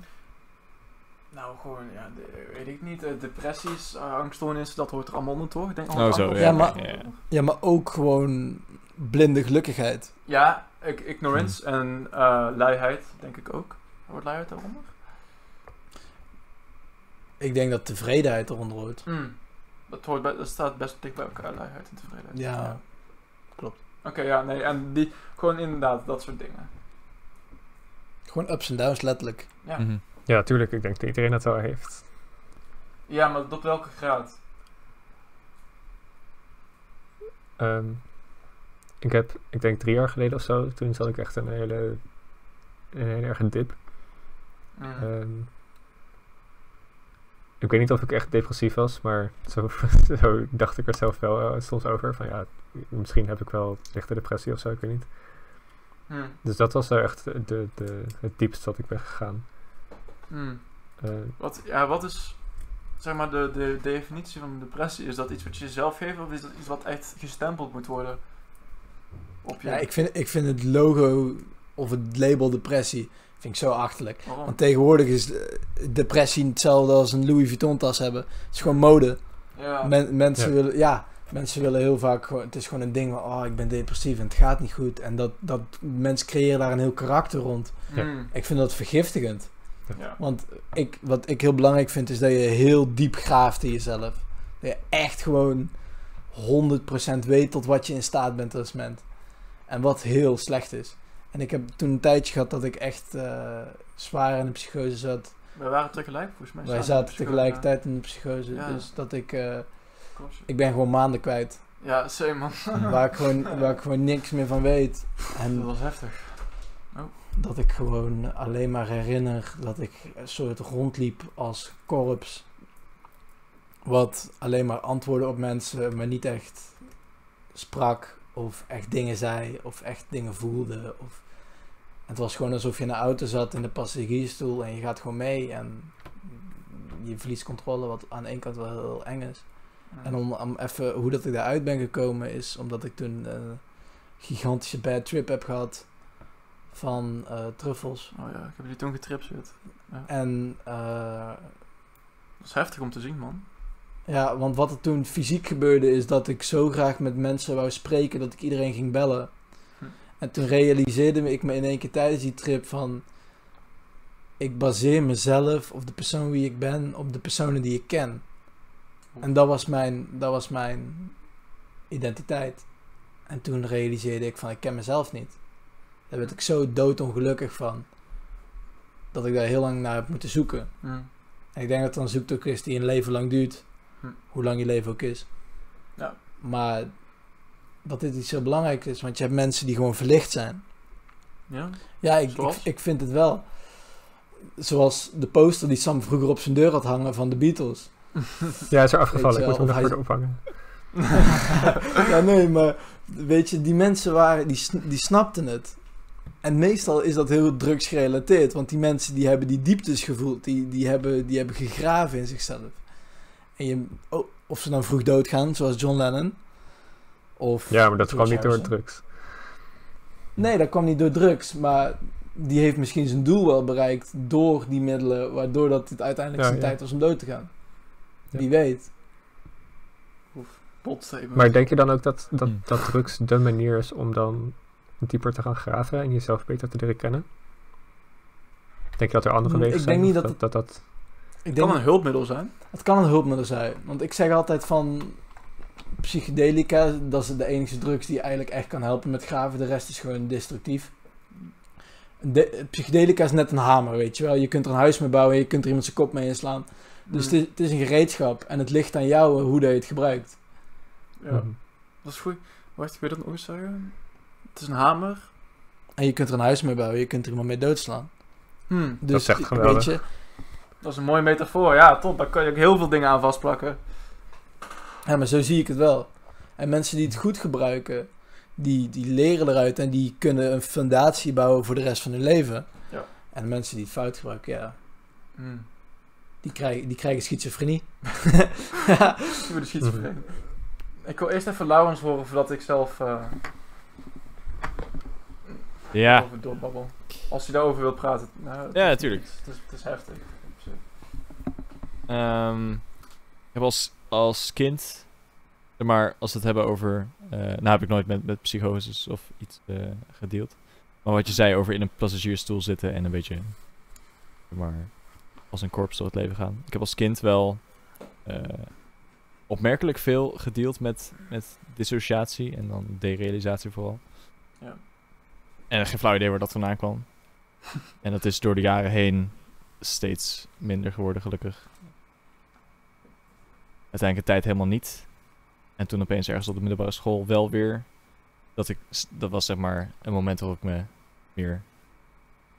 Nou, gewoon, ja, de- weet ik niet. eh, depressies, eh, angststoornissen, dat hoort er allemaal onder, toch? Ik denk Oh, zo, allemaal- ja, maar- ja, ja. Ja, maar ook gewoon blinde gelukkigheid. Ja, ik, ignorance en eh, luiheid, denk ik ook. Hoort luiheid daaronder? Ik denk dat tevredenheid eronder hoort. Hmm. Dat, hoort bij, dat staat best dicht bij elkaar, luiheid en tevredenheid. Ja, klopt. Oké, ja, nee, en die, gewoon inderdaad, dat soort dingen. Gewoon ups en downs, letterlijk. Ja, Mhm. ja, tuurlijk. Ik denk dat iedereen dat wel heeft. Ja maar tot welke graad? Ehm, ik heb, ik denk drie jaar geleden of zo, toen zat ik echt een hele, een hele erge dip. Ehm, ik weet niet of ik echt depressief was, maar zo, zo dacht ik er zelf wel eh, soms over. Van ja, misschien heb ik wel lichte depressie of zo, ik weet niet. Hmm. Dus dat was echt de, de, het diepst dat ik ben gegaan. Hmm. Eh, Wat, ja, wat is, zeg maar, de, de definitie van depressie? Is dat iets wat je jezelf geeft of is dat iets wat echt gestempeld moet worden? Op je? Ja, ik vind, ik vind het logo of het label depressie vind ik zo achterlijk. Waarom? Want tegenwoordig is eh, depressie hetzelfde als een Louis Vuitton tas hebben. Het is gewoon mode. ja. Men- mensen Ja. willen, ja, mensen willen heel vaak gewoon, het is gewoon een ding van, oh, ik ben depressief en het gaat niet goed. En dat, dat mensen creëren daar een heel karakter rond. Ja. Hmm. Ik vind dat vergiftigend. Ja. Want ik, wat ik heel belangrijk vind, is dat je heel diep graaft in jezelf. Dat je echt gewoon 100% weet tot wat je in staat bent als mens. En wat heel slecht is. En ik heb toen een tijdje gehad dat ik echt eh, zwaar in de psychose zat. We waren tegelijk, volgens mij. Wij zaten tegelijkertijd in de psychose. Ja. Dus dat ik... eh, ik ben gewoon maanden kwijt. Ja, same man. waar, ik gewoon, waar ik gewoon niks meer van weet. Dat En was heftig. Dat ik gewoon alleen maar herinner dat ik een soort rondliep als korps. Wat alleen maar antwoordde op mensen, maar niet echt sprak. Of echt dingen zei, of echt dingen voelde. Of... Het was gewoon alsof je in een auto zat in de passagiersstoel en je gaat gewoon mee. En je verliest controle, wat aan de ene kant wel heel eng is. En om, om even hoe dat ik daaruit ben gekomen is omdat ik toen een gigantische bad trip heb gehad van eh, truffels. Oh ja, ik heb die toen getripsut. En eh, Dat is heftig om te zien, man. ja, want wat er toen fysiek gebeurde is dat ik zo graag met mensen wou spreken dat ik iedereen ging bellen. Hm. En toen realiseerde ik me in één keer tijdens die trip van ik baseer mezelf of de persoon wie ik ben op de personen die ik ken. En dat was mijn, dat was mijn identiteit. En toen realiseerde ik van ik ken mezelf niet. Daar werd ik zo doodongelukkig van. Dat ik daar heel lang naar heb moeten zoeken. Hm. En ik denk dat het een zoektocht is die een leven lang duurt. Hm. Hoe lang je leven ook is. Ja. Maar dat dit iets heel belangrijks is. Want je hebt mensen die gewoon verlicht zijn. Ja? Ja, ik, ik, vind het wel. Zoals de poster die Sam vroeger op zijn deur had hangen van de Beatles. Ja, is er afgevallen. Ik moet hem nog ophangen. ja, nee, maar weet je, die mensen waren, die, die snapten het. En meestal is dat heel drugsgerelateerd, want die mensen die hebben die dieptes gevoeld, die, die, hebben, die hebben gegraven in zichzelf. En je, oh, of ze dan vroeg doodgaan, zoals John Lennon. Of Ja, maar dat kwam niet door drugs. Nee, dat kwam niet door drugs, maar die heeft misschien zijn doel wel bereikt door die middelen, waardoor dat het uiteindelijk Ja, zijn ja. tijd was om dood te gaan. Ja. Wie weet. Potstatement. Maar denk je dan ook dat, dat, Hmm. dat drugs de manier is om dan dieper te gaan graven en jezelf beter te leren kennen? Denk je dat er andere Hmm, wegen ik zijn? denk niet Of dat dat, dat, Ik denk, kan een hulpmiddel zijn. het kan een hulpmiddel zijn. Want ik zeg altijd van psychedelica, dat is de enige drugs die eigenlijk echt kan helpen met graven. De rest is gewoon destructief. De, psychedelica is net een hamer, weet je wel. Je kunt er een huis mee bouwen, je kunt er iemand zijn kop mee inslaan. Dus Hm. het is, het is een gereedschap en het ligt aan jou hoe dat je het gebruikt. Ja, dat is goed. Wacht, ik wil dat nog eens zeggen. Het is een hamer. En je kunt er een huis mee bouwen, je kunt er iemand mee doodslaan. Hm, Dus, is echt weet geweldig. je, dat is een mooie metafoor. Ja, top. Daar kan je ook heel veel dingen aan vastplakken. Ja, maar zo zie ik het wel. En mensen die het goed gebruiken, die, die leren eruit en die kunnen een fundatie bouwen voor de rest van hun leven. Ja. En mensen die het fout gebruiken, ja, Hm. die, krijgen, die krijgen schizofrenie. Ik ben de schizofreen. Ik wil eerst even Laurens horen voordat ik zelf eh Ja, over doorbabbel. Als hij daarover wil praten. Nou, het Ja, is- natuurlijk. Het is, het is heftig. Ehm, ik heb als, als kind, zeg maar als we het hebben over, eh nou heb ik nooit met, met psychoses of iets eh, gedeeld. Maar wat je zei over in een passagiersstoel zitten en een beetje, maar, als een korps door het leven gaan. Ik heb als kind wel eh, opmerkelijk veel gedeeld met, met dissociatie en dan derealisatie vooral. Ja. En geen flauw idee waar dat vandaan kwam. en dat is door de jaren heen steeds minder geworden, gelukkig. Uiteindelijk een tijd helemaal niet. En toen opeens ergens op de middelbare school wel weer. Dat, ik, dat was zeg maar een moment waarop ik me meer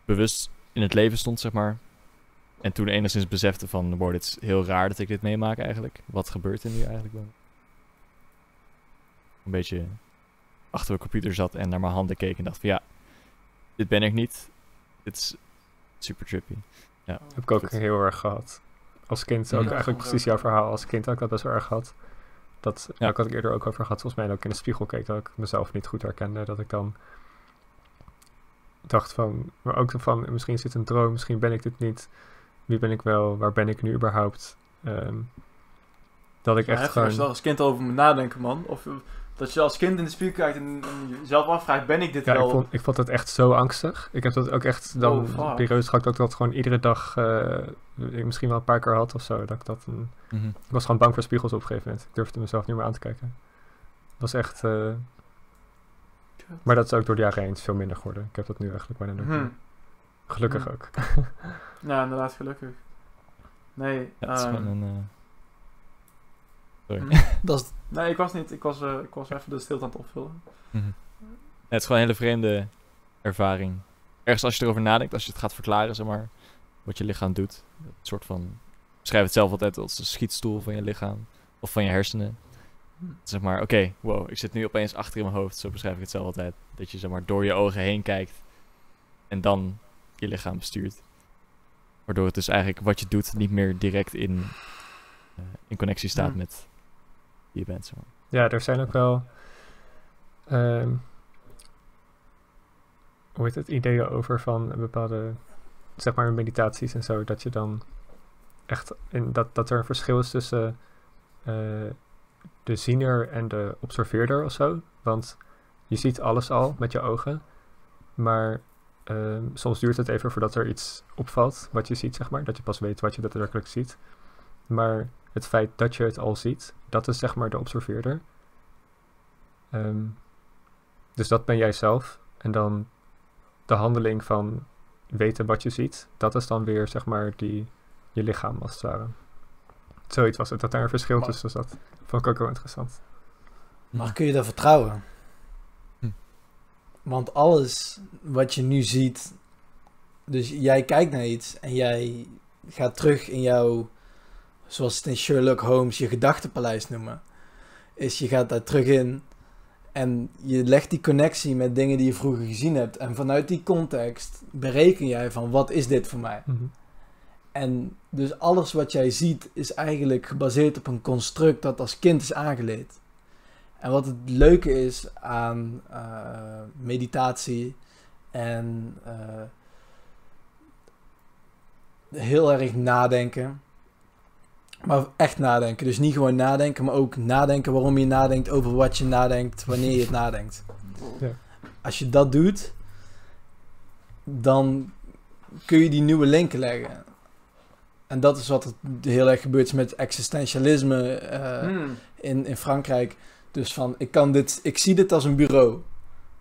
bewust in het leven stond, zeg maar. En toen enigszins besefte van, wow, dit is heel raar dat ik dit meemaak eigenlijk. Wat gebeurt er nu eigenlijk me? Een beetje achter mijn computer zat en naar mijn handen keek en dacht van, ja, dit ben ik niet. Dit is super trippy. Ja. heb ik ook Goed. heel erg gehad. Als kind Ja, ook dat eigenlijk ik precies ook. jouw verhaal. Als kind had ik dat best wel erg gehad. Dat, Ja. ja. ik had het eerder ook over gehad, volgens mij ik in de spiegel keek, dat ik mezelf niet goed herkende. Dat ik dan dacht van, maar ook van, misschien is dit een droom, misschien ben ik dit niet. Wie ben ik wel? Waar ben ik nu überhaupt? Ehm, dat ik Ja, echt heftig als je gewoon... daar als kind over moet nadenken, man. Of dat je als kind in de spiegel kijkt en, en jezelf afvraagt, ben ik dit Ja, wel? ik vond, ik vond het echt zo angstig. Ik heb dat ook echt dan Oh, periodes gehad dat ik dat gewoon iedere dag, eh, misschien wel een paar keer had of zo. Dat ik dat een, Mhm. Ik was gewoon bang voor spiegels op een gegeven moment. Ik durfde mezelf niet meer aan te kijken. Het was echt... eh, Maar dat is ook door de jaren heen veel minder geworden. Ik heb dat nu eigenlijk bijna nooit Hm. meer. Gelukkig Hm. ook. Ja, inderdaad, gelukkig. Nee, Ja, het is ehm, gewoon een... eh, Sorry. hm. Dat is, nee, ik was niet. Ik was, eh, ik was even de stilte aan het opvullen. Mhm. Het is gewoon een hele vreemde ervaring. Ergens als je erover nadenkt, als je het gaat verklaren, zeg maar, wat je lichaam doet. Een soort van, beschrijf het zelf altijd als de schietstoel van je lichaam of van je hersenen. Zeg maar, oké, wow, ik zit nu opeens achter in mijn hoofd. Zo beschrijf ik het zelf altijd. Dat je zeg maar door je ogen heen kijkt en dan je lichaam bestuurt. Waardoor het dus eigenlijk wat je doet niet meer direct in, eh, in connectie staat Hmm. met je bent. Maar. Ja, er zijn ook wel. ehm, hoe heet het? Ideeën over van bepaalde. zeg maar meditaties en zo. Dat je dan echt. In, dat, dat er een verschil is tussen. eh, de ziener en de observeerder of zo. Want je ziet alles al met je ogen. Maar ehm, soms duurt het even voordat er iets opvalt. wat je ziet, zeg maar. Dat je pas weet wat je daadwerkelijk ziet. Maar het feit dat je het al ziet, dat is zeg maar de observeerder. Ehm, dus dat ben jij zelf. En dan de handeling van weten wat je ziet, dat is dan weer zeg maar die, je lichaam als het ware. Zoiets was het, dat daar een verschil Maar- tussen zat. Vond ik ook wel interessant. maar kun je daar vertrouwen? Hm. Want alles wat je nu ziet, dus jij kijkt naar iets en jij gaat terug in jouw, zoals het in Sherlock Holmes je gedachtenpaleis noemen, is je gaat daar terug in en je legt die connectie met dingen die je vroeger gezien hebt en vanuit die context bereken jij van wat is dit voor mij? Mhm. En dus alles wat jij ziet is eigenlijk gebaseerd op een construct dat als kind is aangeleerd. En wat het leuke is aan eh, meditatie en eh, heel erg nadenken. Maar echt nadenken. Dus niet gewoon nadenken, maar ook nadenken waarom je nadenkt over wat je nadenkt, wanneer je het nadenkt. Ja. Als je dat doet, dan kun je die nieuwe linken leggen. En dat is wat er heel erg gebeurt is met existentialisme eh, Hmm. in, in Frankrijk. Dus van, ik, kan dit, ik zie dit als een bureau.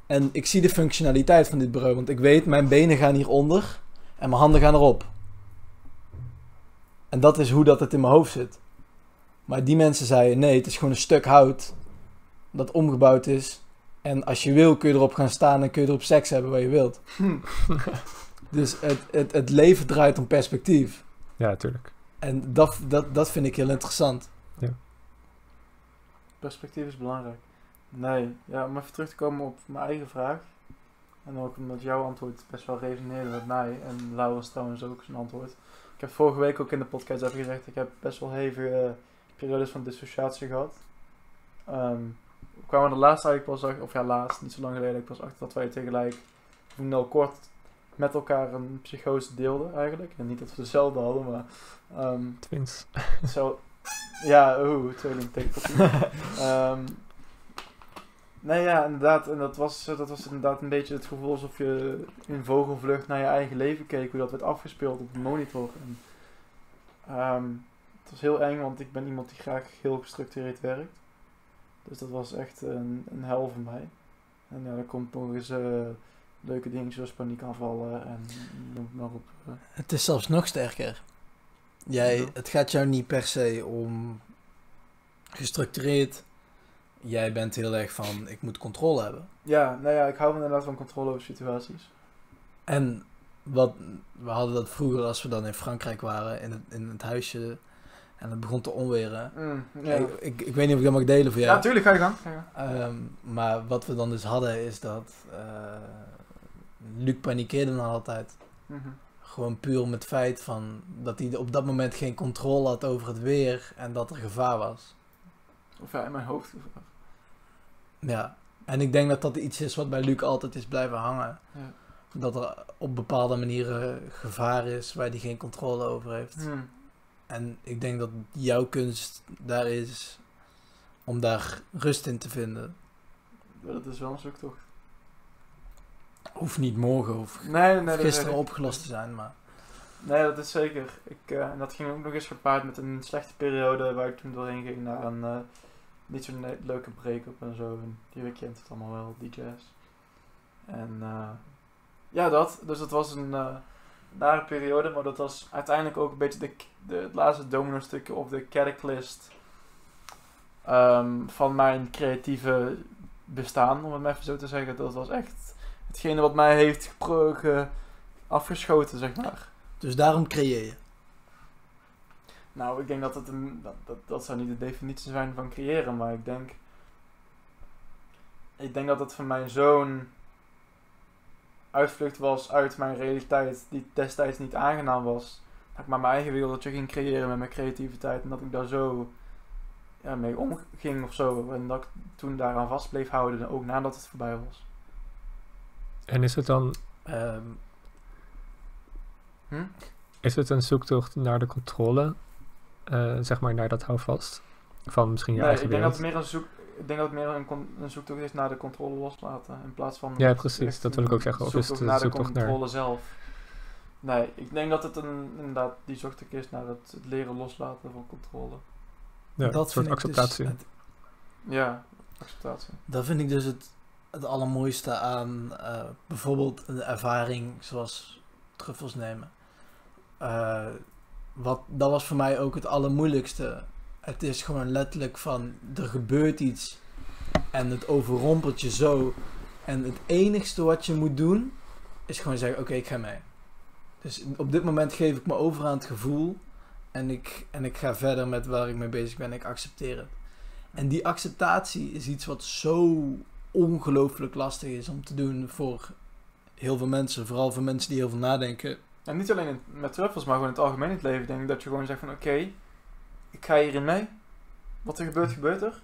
En ik zie de functionaliteit van dit bureau. Want ik weet, mijn benen gaan hieronder en mijn handen gaan erop. En dat is hoe dat het in mijn hoofd zit. Maar die mensen zeiden, nee, het is gewoon een stuk hout dat omgebouwd is. En als je wil, kun je erop gaan staan en kun je erop seks hebben waar je wilt. Dus het, het, het leven draait om perspectief. Ja, natuurlijk. En dat, dat, dat vind ik heel interessant. Perspectief is belangrijk. Nee, ja, om even terug te komen op mijn eigen vraag. En ook omdat jouw antwoord best wel resoneerde met mij. En Laurens trouwens ook zijn antwoord. Ik heb vorige week ook in de podcast even gezegd, ik heb best wel hevige eh, periodes van dissociatie gehad. Ehm we kwamen er laatst eigenlijk pas of ja laatst, niet zo lang geleden, ik pas achter dat wij tegelijk, of nou kort, met elkaar een psychose deelden eigenlijk. En niet dat we dezelfde hadden, maar ehm, Twins. zo, ja, oeh, tweeling tekenpapier. Nee, ja, inderdaad. En dat was, dat was inderdaad een beetje het gevoel alsof je in vogelvlucht naar je eigen leven keek. Hoe dat werd afgespeeld op de monitor. En, ehm, het was heel eng, want ik ben iemand die graag heel gestructureerd werkt. Dus dat was echt een, een hel voor mij. En ja, dan komt nog eens eh, leuke dingen zoals paniekaanvallen en noem het maar op. eh. Het is zelfs nog sterker. Jij. Het gaat jou niet per se om gestructureerd. Jij bent heel erg van, ik moet controle hebben. Ja, nou ja, ik hou inderdaad van controle over situaties. En wat, we hadden dat vroeger als we dan in Frankrijk waren, in het, in het huisje. En het begon te onweren. Mm, ja. Ik, ik, ik weet niet of ik dat mag delen voor Ja, jou. ga je gang. Ga je gang. Ehm, maar wat we dan dus hadden is dat eh, Luc panikeerde dan altijd. Mhm. Gewoon puur om het feit van dat hij op dat moment geen controle had over het weer en dat er gevaar was. Of ja, in mijn hoofd. Ja, en ik denk dat dat iets is wat bij Luc altijd is blijven hangen. Ja. Dat er op bepaalde manieren gevaar is waar hij geen controle over heeft. Hmm. En ik denk dat jouw kunst daar is om daar rust in te vinden. Dat is wel een zoektocht. Hoeft niet morgen of Nee, gisteren opgelost te zijn, maar... Nee, dat is zeker. Ik, eh, en dat ging ook nog eens gepaard met een slechte periode waar ik toen doorheen ging naar een eh, niet zo'n leuke break-up en zo. En die kent het allemaal wel, jazz. En eh, ja, dat. Dus dat was een eh nare periode, maar dat was uiteindelijk ook een beetje de, de, het laatste domino stukje of de catalyst ehm, van mijn creatieve bestaan, om het maar even zo te zeggen. Dat was echt hetgene wat mij heeft afgeschoten, zeg maar. Dus daarom creëer je. Nou, ik denk dat het een, dat, dat, dat zou niet de definitie zijn van creëren, maar ik denk, ik denk dat het voor mij zo'n uitvlucht was uit mijn realiteit die destijds niet aangenaam was. Dat ik maar mijn eigen wereldje ging creëren met mijn creativiteit en dat ik daar zo ja, mee omging of zo. En dat ik toen daaraan vast bleef houden, ook nadat het voorbij was. En is het dan Ehm, Hm? is het een zoektocht naar de controle? Eh, zeg maar naar dat houvast? Van misschien je Nee, eigen ik denk dat wereld? het meer een zoek, ik denk dat het meer een, een zoektocht is naar de controle loslaten in plaats van Ja, precies, dat wil ik ook zeggen. Of is het naar de naar- controle zelf. Nee, ik denk dat het een, inderdaad die zoektocht is naar het, het leren loslaten van controle. Ja, een dat soort vind ik dus acceptatie. het- Ja, acceptatie. Dat vind ik dus het, het allermooiste aan eh, bijvoorbeeld een ervaring zoals truffels nemen. Eh, wat, dat was voor mij ook het allermoeilijkste. Het is gewoon letterlijk van er gebeurt iets en het overrompelt je zo. En het enigste wat je moet doen is gewoon zeggen: Oké, ik ga mee. Dus op dit moment geef ik me over aan het gevoel en ik, en ik ga verder met waar ik mee bezig ben. Ik accepteer het. En die acceptatie is iets wat zo ongelooflijk lastig is om te doen voor heel veel mensen. Vooral voor mensen die heel veel nadenken. En niet alleen in, met truffels, maar gewoon in het algemeen in het leven. Denk ik dat je gewoon zegt van oké, ik ga hierin mee. Wat er gebeurt, gebeurt er.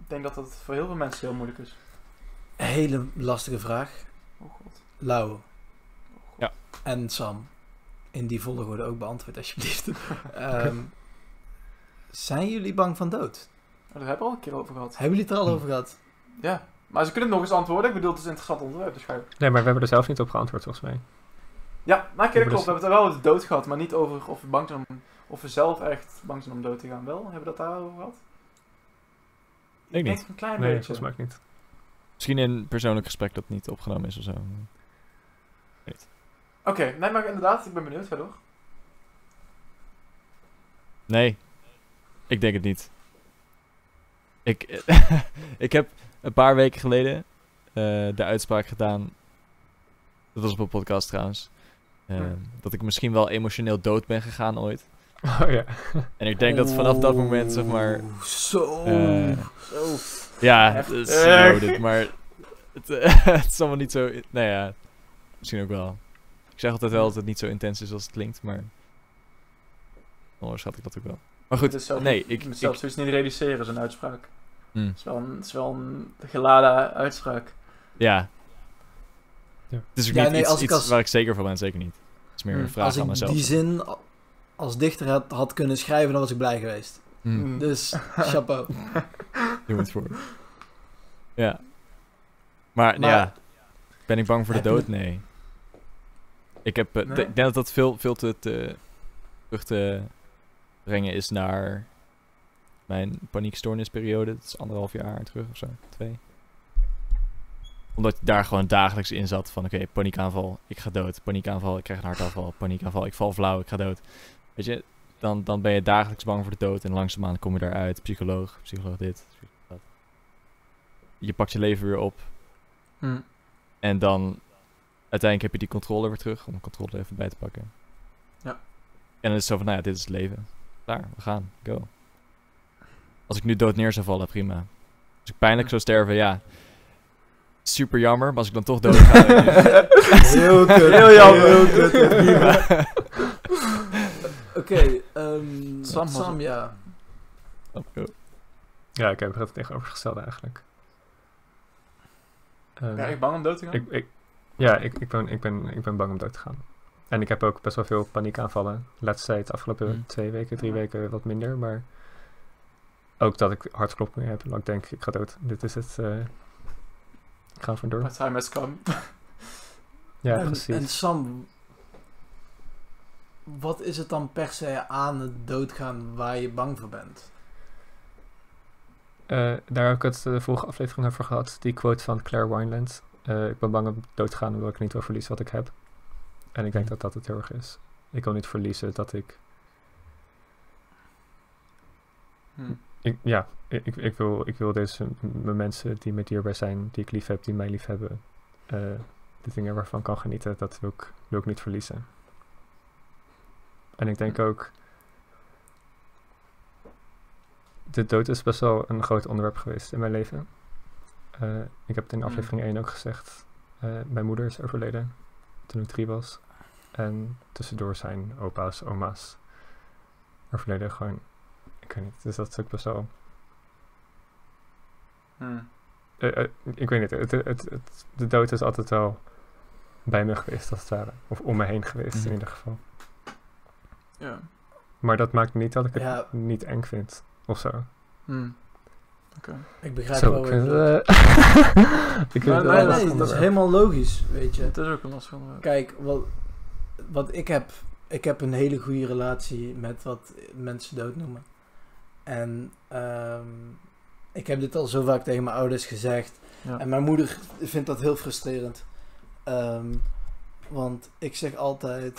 Ik denk dat dat voor heel veel mensen heel moeilijk is. Hele lastige vraag. Oh god. Lau Ja. en Sam. In die volgorde ook beantwoord alsjeblieft. Ehm, zijn jullie bang van dood? Oh, daar hebben we al een keer over gehad. Hebben jullie het er al Hm. over gehad? Ja, maar ze kunnen het nog eens antwoorden. Ik bedoel, het is een interessant onderwerp. Dus ga je... Nee, maar we hebben er zelf niet op geantwoord volgens mij. Ja, maar Over kijk, klopt. We hebben het er wel over de dood gehad, maar niet over of we bang zijn om, of we zelf echt bang zijn om dood te gaan. Wel, hebben we dat daarover gehad? Ik niet. denk een klein Nee, beetje. volgens mij niet. Misschien in een persoonlijk gesprek dat niet opgenomen is of zo. Oké, nee, maar inderdaad, ik ben benieuwd. Door. Nee, ik denk het niet. Ik, ik heb een paar weken geleden eh, de uitspraak gedaan. Dat was op een podcast trouwens. eh, Hm. Dat ik misschien wel emotioneel dood ben gegaan ooit. Oh ja. En ik denk dat vanaf dat moment, zeg maar. Zo. eh, Zo. ja, Echt. het is Echt. loaded, maar het, eh, het is allemaal niet zo. Nou ja, misschien ook wel. Ik zeg altijd wel dat het niet zo intens is als het klinkt, maar. Onderschat ik dat ook wel. Maar goed, nee, ik, ik. zelfs ik niet reduceren, zo'n uitspraak. Hm, Het is wel een, het is wel een geladen uitspraak. ja. Ja. Het is ook Ja, niet nee, iets, als ik iets als- waar ik zeker van ben, zeker niet. Het is meer een vraag Als aan ik mezelf. die zin als dichter had, had kunnen schrijven, dan was ik blij geweest. Hm, Mm. Dus, chapeau. Doe het voor. Ja. Maar, Maar- ja, ben ik bang voor de dood? Nee. Ik, heb, eh, Nee? ik denk dat dat veel, veel te, te terug te brengen is naar mijn paniekstoornisperiode. Dat is anderhalf jaar terug of zo, twee. Omdat je daar gewoon dagelijks in zat van oké, paniekaanval, ik ga dood. Paniekaanval, ik krijg een hartaanval. Paniekaanval, ik val flauw, ik ga dood. Weet je, dan, dan ben je dagelijks bang voor de dood en langzaamaan kom je daaruit. Psycholoog, psycholoog dit, psycholoog dat. Je pakt je leven weer op Hm. en dan uiteindelijk heb je die controle weer terug om de controle er even bij te pakken. Ja. En dan is het zo van, nou ja, dit is het leven. Klaar, we gaan, go. Als ik nu dood neer zou vallen, prima. Als ik pijnlijk zou sterven, ja. Super jammer, maar als ik dan toch dood ga... Heel kut. Heel jammer. Heel kut. prima. Oké, ehm, Sam Sam, was het. ja. Ja, ik heb het tegenovergestelde eigenlijk. Ehm, Ja, ik bang om dood te gaan? ik, ik, ja, ik, ik, ben, ik, ben, ik ben bang om dood te gaan. En ik heb ook best wel veel paniekaanvallen. Laatst tijd, de afgelopen Hmm. twee weken, drie Ja. weken wat minder. Maar ook dat ik hartkloppingen heb. Dat ik denk, ik ga dood. Dit is het. eh, ik ga vandoor. My time has come. Ja, en, precies. En Sam, wat is het dan per se aan het doodgaan waar je bang voor bent? Eh, daar heb ik het de vorige aflevering over gehad. Die quote van Claire Wineland. Eh, ik ben bang om dood te gaan omdat ik niet wil verliezen wat ik heb. En ik denk dat dat het heel erg is. Ik wil niet verliezen dat ik... Hm. Ik ja, ik, ik, wil, ik wil deze mensen die me dierbaar zijn, die ik lief heb, die mij lief hebben... eh, de dingen waarvan ik kan genieten, dat wil ik, wil ik niet verliezen. En ik denk ook... De dood is best wel een groot onderwerp geweest in mijn leven. Eh, ik heb het in Mm. aflevering 1 ook gezegd. Eh, mijn moeder is overleden toen ik drie was. En tussendoor zijn opa's, oma's overleden gewoon. Ik weet niet, dus dat is ook best wel... Hm. eh, eh, ik weet niet, het, het, het- de dood is altijd wel bij me geweest als het ware. Of om me heen geweest Mhm. in ieder geval. Ja. Maar dat maakt niet dat ik het Ja. niet eng vind. Of zo. Hm. Oké. Ik begrijp Zo, wel ik wat je vind bedoelt. het... eh, ik vind Nee, dat is helemaal logisch, weet je. Het is ook een lastig onderwerp. Kijk, wat, wat ik heb, ik heb een hele goede relatie met wat mensen dood noemen. En ehm, ik heb dit al zo vaak tegen mijn ouders gezegd. Ja. En mijn moeder vindt dat heel frustrerend. Ehm, want ik zeg altijd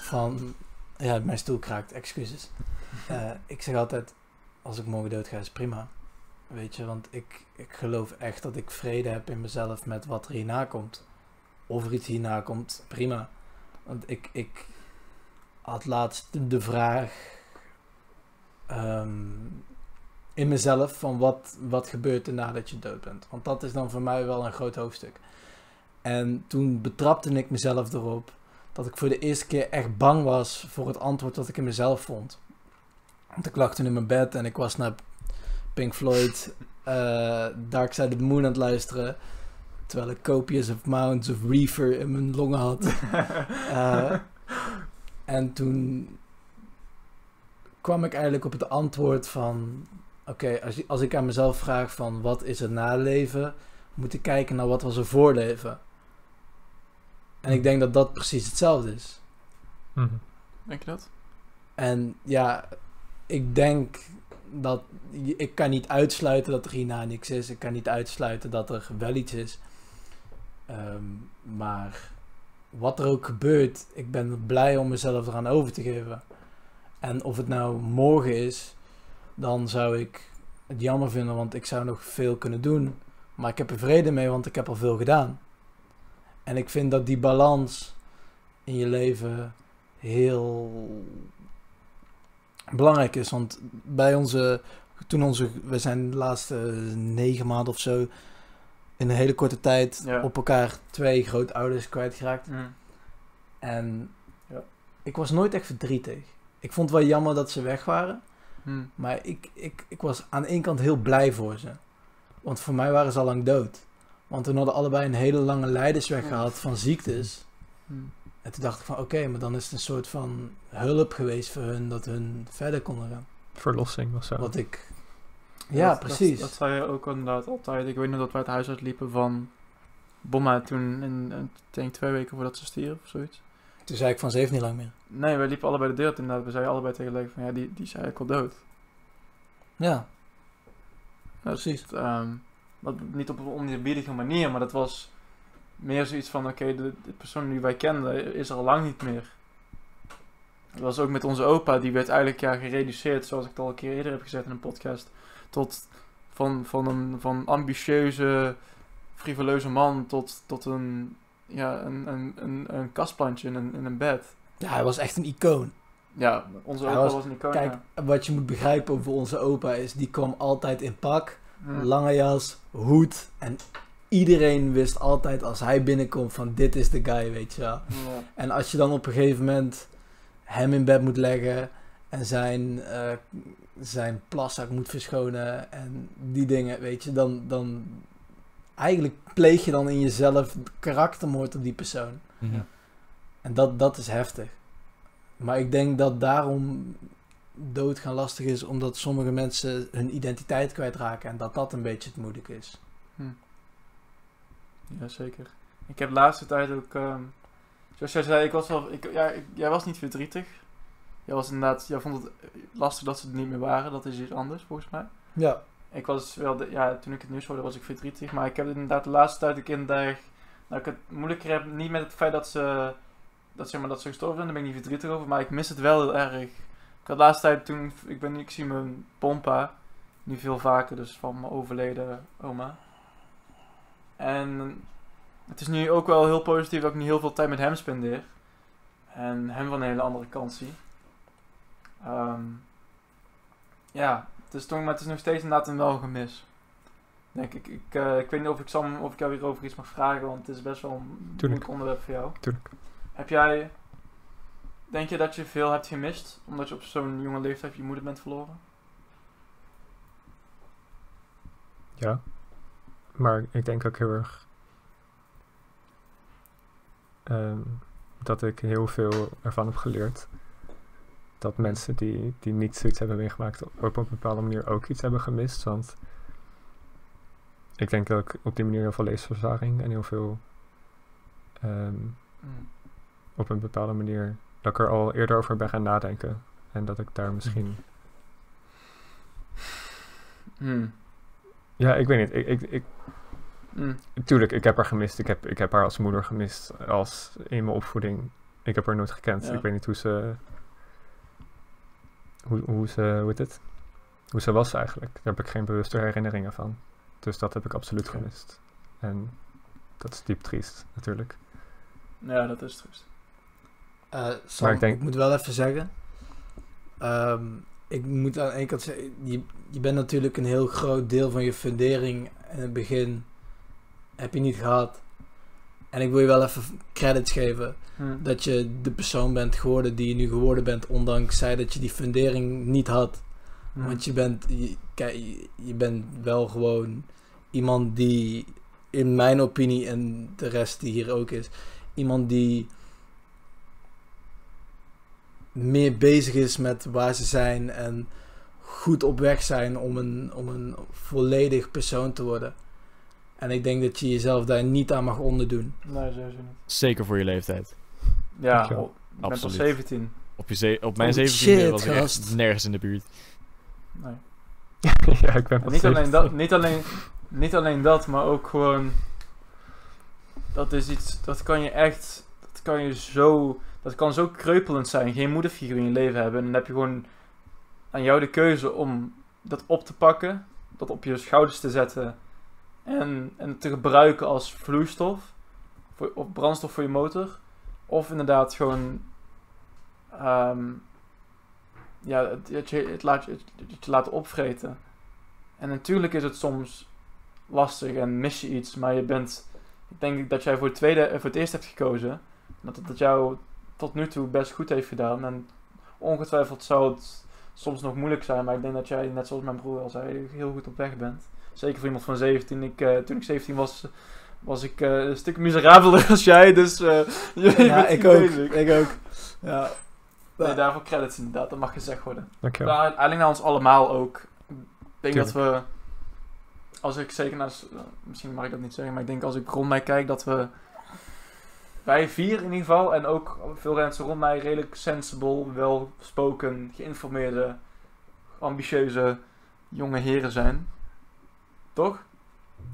van... Ja, mijn stoel kraakt, excuses. Eh, ik zeg altijd, als ik morgen dood ga, is prima. Weet je, want ik, ik geloof echt dat ik vrede heb in mezelf met wat er hierna komt. Of er iets hierna komt, prima. Want ik, ik had laatst de vraag ehm, in mezelf van wat, wat gebeurt er nadat je dood bent. Want dat is dan voor mij wel een groot hoofdstuk. En toen betrapte ik mezelf erop dat ik voor de eerste keer echt bang was voor het antwoord dat ik in mezelf vond. Want ik lag toen in mijn bed en ik was naar Pink Floyd, eh Dark Side of the Moon aan het luisteren. Terwijl ik copious amounts of reefer in mijn longen had. Eh, en toen kwam ik eigenlijk op het antwoord van... Oké, als, als ik aan mezelf vraag van wat is het na leven... Moet ik kijken naar wat was er voor leven. En ik denk dat dat precies hetzelfde is. Mhm. Denk je dat? En ja, ik denk dat... Ik kan niet uitsluiten dat er hierna niks is. Ik kan niet uitsluiten dat er wel iets is. Ehm, maar wat er ook gebeurt, ik ben blij om mezelf eraan over te geven. En of het nou morgen is, dan zou ik het jammer vinden, want ik zou nog veel kunnen doen. Maar ik heb er vrede mee, want ik heb al veel gedaan. En ik vind dat die balans in je leven heel belangrijk is. Want bij onze, toen onze, we zijn de laatste negen maanden of zo in een hele korte tijd Ja. op elkaar twee grootouders kwijtgeraakt. Hm. En Ja. ik was nooit echt verdrietig. Ik vond het wel jammer dat ze weg waren. Hm. Maar ik, ik, ik was aan de ene kant heel blij voor ze. Want voor mij waren ze al lang dood. Want we hadden allebei een hele lange leidersweg Ja. gehad van ziektes. Hm. En toen dacht ik van oké, maar dan is het een soort van hulp geweest voor hun dat hun verder konden gaan. Verlossing of zo. Wat ik... Ja, dat- precies. Dat, dat zei je ook inderdaad altijd. Ik weet nog dat wij het huis uitliepen van Bomma toen, in, in, ik denk twee weken voordat ze stierf of zoiets. Toen zei ik van ze heeft niet lang meer. Nee, wij liepen allebei de deur uit inderdaad. We zeiden allebei tegelijk van ja, die, die is eigenlijk al dood. Ja, precies. Ehm, dat, niet op een oneerbiedige manier, maar dat was meer zoiets van: oké, de, de persoon die wij kenden is er al lang niet meer. Dat was ook met onze opa, die werd eigenlijk ja, gereduceerd, zoals ik het al een keer eerder heb gezegd in een podcast, tot van, van een van ambitieuze, frivoleuze man tot, tot een, ja, een, een, een, een kastplantje in een, in een bed. Ja, hij was echt een icoon. Ja, onze opa was- was, een icoon. Kijk, ja. wat je moet begrijpen over onze opa is, die kwam altijd in pak. Hm. Lange jas, hoed. En iedereen wist altijd als hij binnenkomt van dit is de guy, weet je wel. Ja. En als je dan op een gegeven moment hem in bed moet leggen en zijn, eh, zijn plaszak moet verschonen en die dingen, weet je, dan, dan eigenlijk pleeg je dan in jezelf karaktermoord op die persoon. Mhm. En dat, dat is heftig. Maar ik denk dat daarom doodgaan lastig is, omdat sommige mensen hun identiteit kwijtraken en dat dat een beetje het moeilijk is. Ja, zeker. Ik heb de laatste tijd ook, ehm, zoals jij zei, ik was wel, ik, ja, ik- jij was niet verdrietig. Jij was inderdaad, jij vond het lastig dat ze er niet meer waren. Dat is iets anders, volgens mij. Ja, ik was wel, ja, toen ik het nieuws hoorde was ik verdrietig, maar ik heb inderdaad de laatste tijd keer inderdaad, nou ik het moeilijker heb, niet met het feit dat ze, dat, zeg maar, dat ze gestorven zijn, daar ben ik niet verdrietig over, maar ik mis het wel heel erg. Ik had de laatste tijd toen, ik ben ik zie mijn pompa, nu veel vaker, dus van mijn overleden oma. En het is nu ook wel heel positief dat ik nu heel veel tijd met hem spendeer. En hem van een hele andere kant zie. Ehm, ja, het is, toch, maar het is nog steeds inderdaad een wel gemis. Denk ik. Ik, eh, ik weet niet of ik, Sam, of ik jou hierover iets mag vragen, want het is best wel een moeilijk onderwerp voor jou. Tuurlijk. Heb jij, denk je dat je veel hebt gemist, omdat je op zo'n jonge leeftijd je moeder bent verloren? Ja. Maar ik denk ook heel erg ehm, dat ik heel veel ervan heb geleerd. Dat mensen die, die niet zoiets hebben meegemaakt op een bepaalde manier ook iets hebben gemist. Want ik denk dat ik op die manier heel veel leesverzaging en heel veel ehm, Mm. op een bepaalde manier dat ik er al eerder over ben gaan nadenken. En dat ik daar misschien. Hmm. Ja, ik weet niet. Ik, ik, ik, Mm. tuurlijk, ik heb haar gemist. Ik heb, ik heb haar als moeder gemist. Als in mijn opvoeding. Ik heb haar nooit gekend. Ja. Ik weet niet hoe ze. Hoe, hoe ze. Hoe het? Hoe ze was eigenlijk. Daar heb ik geen bewuste herinneringen van. Dus dat heb ik absoluut gemist. En dat is diep triest, natuurlijk. Ja, dat is triest. Eh, Sam, Maar ik ik, denk- moet wel even zeggen. ehm, ik moet aan ene kant zeggen, je, je bent natuurlijk een heel groot deel van je fundering in het begin heb je niet gehad. En ik wil je wel even credits geven Hmm. dat je de persoon bent geworden die je nu geworden bent, ondanks zij dat je die fundering niet had. Hmm. Want je bent, je, kijk, je, je bent wel gewoon iemand die, in mijn opinie en de rest die hier ook is, iemand die meer bezig is met waar ze zijn en goed op weg zijn om een, om een volledig persoon te worden. En ik denk dat je jezelf daar niet aan mag onderdoen. Nee, sowieso niet. Zeker voor je leeftijd. Ja, ik ben Absoluut. 17. Op, je ze- op mijn Oh, 17e shit, was ik echt nergens in de buurt. Nee. ja, ik ben En pas niet, alleen 17. dat, niet, alleen, niet alleen dat, maar ook gewoon. Dat is iets. Dat kan je echt. Dat kan je zo. Dat kan zo kreupelend zijn. Geen moederfiguur in je leven hebben. En dan heb je gewoon aan jou de keuze om dat op te pakken. Dat op je schouders te zetten. En, en te gebruiken als vloeistof. Voor, of brandstof voor je motor. Of inderdaad gewoon. ehm, ja, het, het, laat, het, het je laten opvreten. En natuurlijk is het soms lastig en mis je iets, maar je bent. Ik denk dat jij voor het, tweede, eh, voor het eerst hebt gekozen. Dat het dat jou tot nu toe best goed heeft gedaan. En ongetwijfeld zou het soms nog moeilijk zijn, maar ik denk dat jij, net zoals mijn broer al zei, heel goed op weg bent. Zeker voor iemand van 17. Ik, eh, toen ik 17 was, was ik eh, een stuk miserabeler als jij, dus eh, je Ja, ik ook. bezig. Ik ook. Ja. Nee, daarvoor credits inderdaad, dat mag gezegd worden. Dankjewel. Nou, uiteindelijk naar ons allemaal ook. Ik denk dat we, als ik zeker naar, misschien mag ik dat niet zeggen, maar ik denk als ik rond mij kijk dat we, wij vier in ieder geval, en ook veel mensen rond mij redelijk sensible, welgesproken, geïnformeerde, ambitieuze jonge heren zijn. Toch?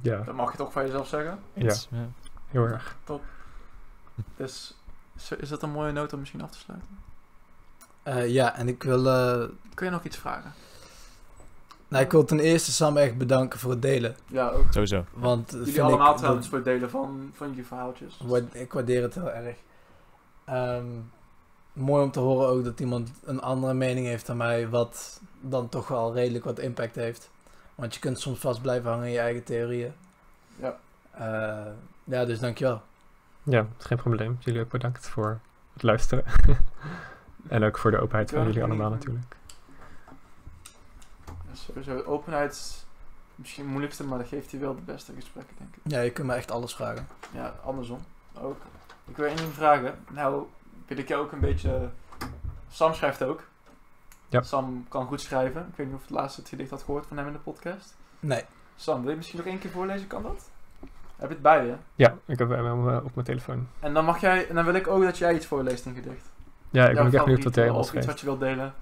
Ja, Dat mag je toch van jezelf zeggen. Eens? Ja. heel erg. Dus is- is dat een mooie noot om misschien af te sluiten? Eh, ja, en ik wil, eh, Kun je nog iets vragen? nou, ik wil ten eerste Sam echt bedanken voor het delen. Ja, ook. Sowieso. Want Jullie vind allemaal ik, trouwens dat- voor het delen van, van jullie verhaaltjes. Ik waardeer het heel erg. Ehm, mooi om te horen ook dat iemand een andere mening heeft dan mij, wat dan toch wel redelijk wat impact heeft. Want je kunt soms vast blijven hangen in je eigen theorieën. Ja. Eh, ja, dus dankjewel. Ja, geen probleem. Jullie ook bedankt voor het luisteren. en ook voor de openheid van jullie allemaal natuurlijk. Ja, Sowieso, openheid is misschien het moeilijkste, maar dat geeft hij wel de beste gesprekken, denk ik. Ja, je kunt me echt alles vragen. Ja, andersom ook. Ik wil één ding vragen. Nou, wil ik jou ook een beetje... Sam schrijft ook. Ja. Sam kan goed schrijven. Ik weet niet of het laatste het gedicht had gehoord van hem in de podcast. Nee. Sam, wil je misschien nog één keer voorlezen? Kan dat? Heb je het bij je? Ja, ik heb hem op mijn- op mijn telefoon. En dan mag jij... En dan wil ik ook dat jij iets voorleest in gedicht. Ja, ik ben ook echt benieuwd wat jij allemaal Of iets wat je wilt delen.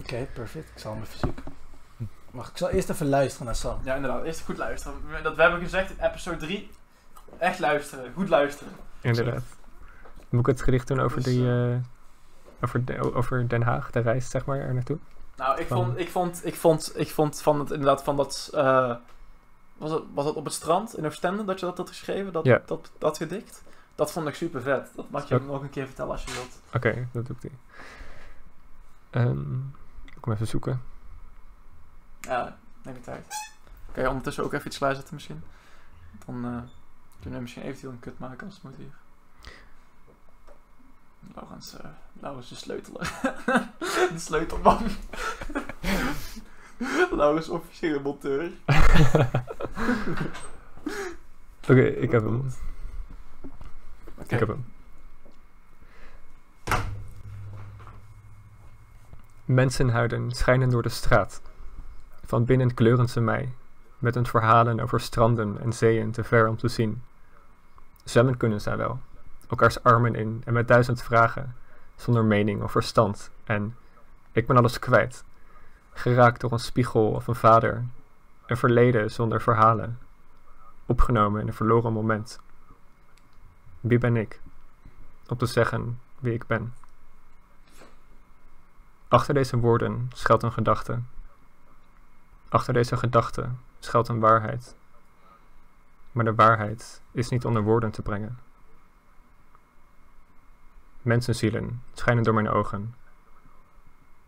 Oké, perfect. Ik zal hem even zoeken. Wacht, ik zal eerst even luisteren naar Sam. Ja, inderdaad. Eerst goed luisteren. Dat we hebben gezegd in episode 3. Echt luisteren. Goed luisteren. Inderdaad. Moet ik het gedicht doen over, Dus, die, eh, over, de- over Den Haag, de reis, zeg maar, er naartoe? Nou, ik Van- vond, ik vond, ik vond, ik vond van het inderdaad van dat. eh, was, het, was het op het strand in Oostende dat je dat had geschreven? Dat, Ja. dat, dat gedicht? Dat vond ik super vet. Dat mag je Ook- nog een keer vertellen als je wilt. Oké, dat doe ik die. Ehm, ik kom even zoeken. Ja, neem je tijd. Kan je ondertussen ook even iets klaarzetten misschien? Dan eh, kunnen we misschien eventueel een kut maken als het moet hier. Laurens, eh Laurens de sleutelen. de sleutelman. Laurens officiële monteur. Oké, ik heb hem. Ik heb hem. Mensenhuiden schijnen door de straat. Van binnen kleuren ze mij, met hun verhalen over stranden en zeeën te ver om te zien. Zwemmen kunnen zij wel, elkaars armen in en met duizend vragen, zonder mening of verstand. En ik ben alles kwijt, geraakt door een spiegel of een vader, een verleden zonder verhalen, opgenomen in een verloren moment. Wie ben ik? Om te zeggen wie ik ben. Achter deze woorden schuilt een gedachte. Achter deze gedachte schuilt een waarheid. Maar de waarheid is niet onder woorden te brengen. Mensenzielen schijnen door mijn ogen.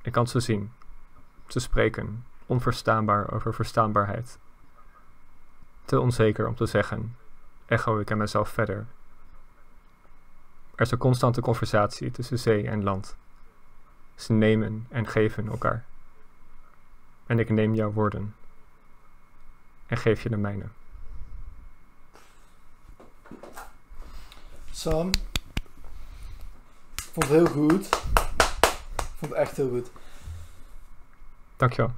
Ik kan ze zien. Ze spreken, onverstaanbaar over verstaanbaarheid. Te onzeker om te zeggen, echo ik aan mezelf verder. Er is een constante conversatie tussen zee en land. Ze nemen en geven elkaar. En ik neem jouw woorden. En geef je de mijne. Sam. Vond het heel goed. Ik vond het echt heel goed. Dankjewel.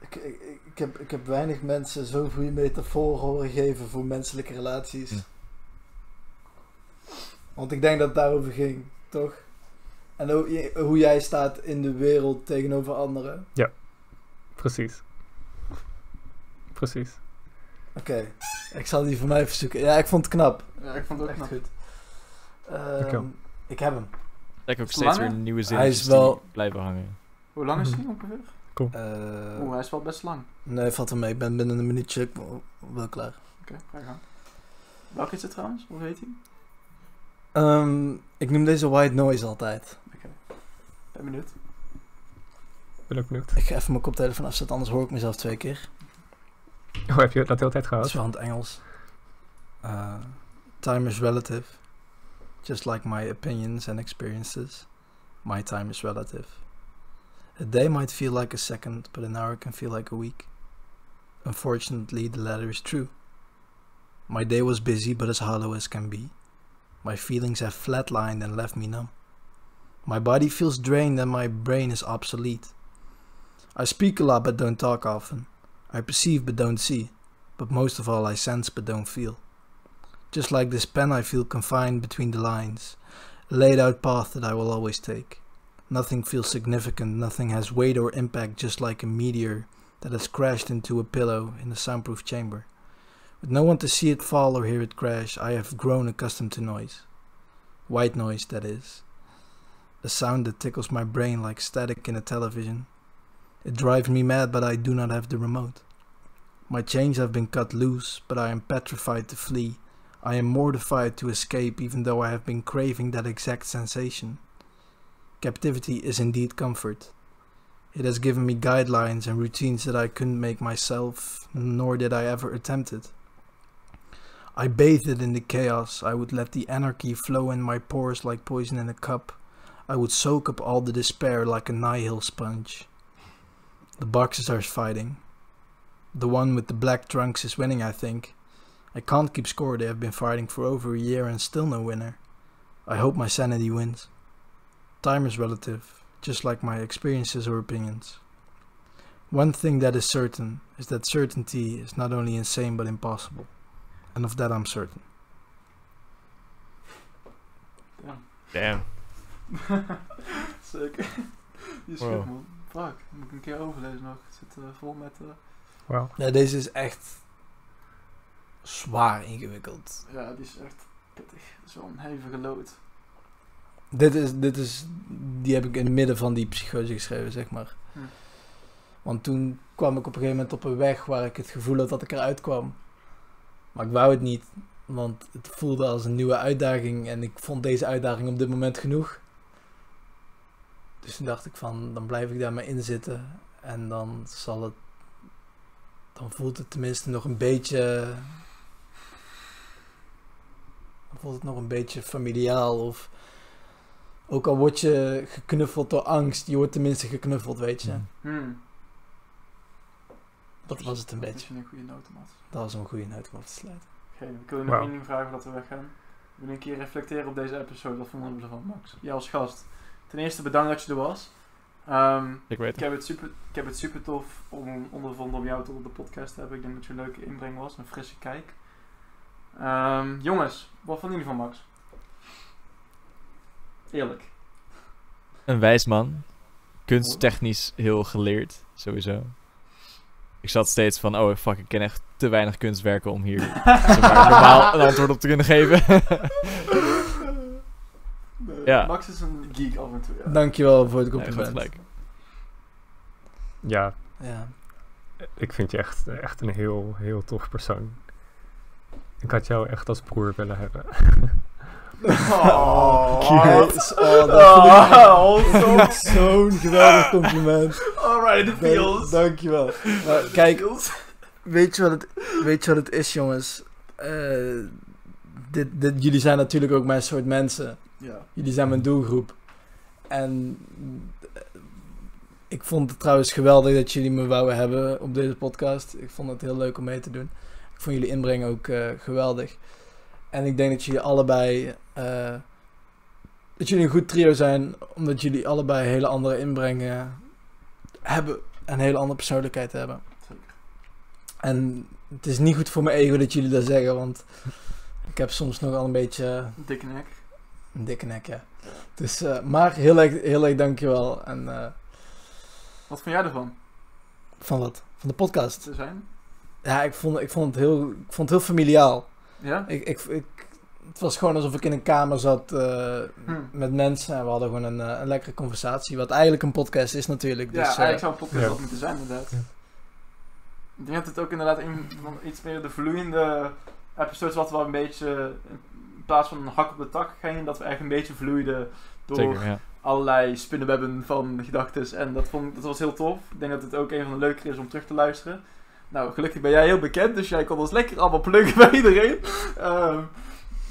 Ik, ik, ik- ik, heb, ik heb weinig mensen zo goede metaforen horen geven voor menselijke relaties. Hm. Want ik denk dat het daarover ging, toch? En hoe, hoe jij staat in de wereld tegenover anderen. Precies. Precies. Oké, ik zal die voor mij verzoeken. Ja, ik vond het knap. Ja, ik vond het ook Echt knap. goed. Ehm, ik heb hem. Lijkt ook Is het steeds langer? weer nieuwe Hij zinnetjes is wel- blijven hangen. Hoe lang is Mhm. die ongeveer? Eh, Oeh, hij is wel best lang. nee, valt wel mee. Ik ben binnen een minuutje ik wel klaar. Oké, ga je gang. Welke is het trouwens? Hoe heet hij? Ehm, ik noem deze white noise altijd. Oké. Ben benieuwd. Ben ook benieuwd. Ik ga even mijn koptelefoon afzetten, anders hoor ik mezelf twee keer. Oh, heb je dat de hele tijd Dat gehad? is wel in het Engels. Uh, time is relative. Just like my opinions and experiences. My time is relative. A day might feel like a second, but an hour can feel like a week. Unfortunately, the latter is true. My day was busy, but as hollow as can be. My feelings have flatlined and left me numb. My body feels drained and my brain is obsolete. I speak a lot but don't talk often. I perceive but don't see, but most of all I sense but don't feel. Just like this pen, I feel confined between the lines, a laid out path that I will always take. Nothing feels significant, nothing has weight or impact, just like a meteor that has crashed into a pillow in a soundproof chamber. With no one to see it fall or hear it crash, I have grown accustomed to noise. White noise, that is. A sound that tickles my brain like static in a television. It drives me mad, but I do not have the remote. My chains have been cut loose, but I am petrified to flee. I am mortified to escape, even though I have been craving that exact sensation. Captivity is indeed comfort. It has given me guidelines and routines that I couldn't make myself, nor did I ever attempt it. I bathed in the chaos. I would let the anarchy flow in my pores like poison in a cup. I would soak up all the despair like a nihil sponge. The boxes are fighting. The one with the black trunks is winning, I think. I can't keep score, they have been fighting for over a year and still no winner. I hope my sanity wins. Time is relative, just like my experiences or opinions. One thing that is certain is that certainty is not only insane but impossible. And of that I'm certain. Ja. Damn. Zeker. Die is Wow. goed, man. fuck. Moet ik een keer overlezen nog. Het zit eh, vol met... eh, Wauw. Ja, deze is echt zwaar ingewikkeld. ja, die is echt pittig. Zo'n hevige lood. Dit is, dit is, die heb ik in het midden van die psychose geschreven, zeg maar. Hm. Want toen kwam ik op een gegeven moment op een weg waar ik het gevoel had dat ik eruit kwam. Maar ik wou het niet, want het voelde als een nieuwe uitdaging en ik vond deze uitdaging op dit moment genoeg. Dus toen dacht ik van, dan blijf ik daar maar in zitten en dan zal het, dan voelt het tenminste nog een beetje, voelt het nog een beetje familiaal of ook al word je geknuffeld door angst, je wordt tenminste geknuffeld, weet je. Mm. Hmm. Dat was het een Dat beetje. een goede. Dat was een goede noot om af te sluiten. Geen, ik wil je nog één ding vragen voordat we weggaan. We willen een keer reflecteren op deze episode. Wat vonden we ervan, Max? Jij als gast. Ten eerste bedankt dat je er was. Ehm, Ik weet ik, heb het super, ik heb het super tof om ondervonden om jou tot op de podcast te hebben. Ik denk dat je een leuke inbreng was, een frisse kijk. Ehm, jongens, wat vonden jullie van Max? Eerlijk. Een wijs man. Kunsttechnisch heel geleerd, sowieso. Ik zat steeds van, oh fuck, ik ken echt te weinig kunstwerken om hier normaal een antwoord op te kunnen geven. Nee, Ja. Max is een geek af en toe. Ja. Dankjewel voor het compliment. gelijk. Ja, ja. ik vind je echt, echt een heel, heel tof persoon. Ik had jou echt als broer willen hebben. Oh. Oh, dat Oh, ik- ik zo'n geweldig compliment. Alright, the Dank- feels. Dankjewel. Maar kijk, Feels. weet je wat het, weet je wat het is, jongens? Eh, dit, dit, jullie zijn natuurlijk ook mijn soort mensen. Ja. Jullie zijn mijn doelgroep. En eh, ik vond het trouwens geweldig dat jullie me wouden hebben op deze podcast. Ik vond het heel leuk om mee te doen. Ik vond jullie inbreng ook eh, geweldig. En ik denk dat jullie allebei. eh, dat jullie een goed trio zijn, omdat jullie allebei hele andere inbrengen hebben. En een hele andere persoonlijkheid hebben. Zeker. En het is niet goed voor mijn ego dat jullie dat zeggen, want ik heb soms nogal een beetje Dikke nek. een dikke nek, ja. Dus, eh, maar heel erg, heel erg dankjewel. En Wat vond jij ervan? van wat? Van de podcast. Te zijn? Ja, ik vond, ik vond, het, heel, ik vond het heel familiaal. Ja? Ik, ik, ik, het was gewoon alsof ik in een kamer zat eh, Hm. met mensen. En we hadden gewoon een, eh, een lekkere conversatie. Wat eigenlijk een podcast is natuurlijk. Ja, Dus, eh, eigenlijk zou een podcast ja. dat moeten zijn, inderdaad. Ja. Ik denk dat het ook inderdaad een van iets meer de vloeiende episodes wat wel een beetje in plaats van een hak op de tak ging, dat we echt een beetje vloeiden door Zeker, ja. allerlei spinnenwebben van gedachten. En dat, vond, dat was heel tof. Ik denk dat het ook een van de leukere is om terug te luisteren. Nou, gelukkig ben jij heel bekend, dus jij kon ons lekker allemaal pluggen bij iedereen. Ehm,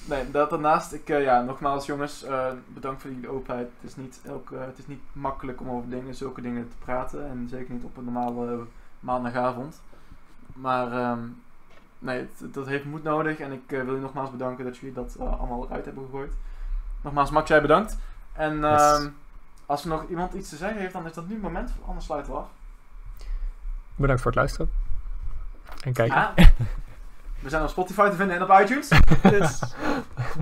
nee, dat daarnaast, ik, eh, ja, nogmaals jongens, eh, bedankt voor jullie openheid. Het is, niet elke, het is niet makkelijk om over dingen, zulke dingen te praten. En zeker niet op een normale maandagavond. Maar ehm, nee, het- dat heeft moed nodig. En ik eh, wil jullie nogmaals bedanken dat jullie dat allemaal eruit hebben gegooid. Nogmaals, Max, jij bedankt. En Yes. ehm, als er nog iemand iets te zeggen heeft, dan is dat nu het moment. Anders sluiten we af. Bedankt voor het luisteren. En kijken. Ah, we zijn op Spotify te vinden en op iTunes. Dus,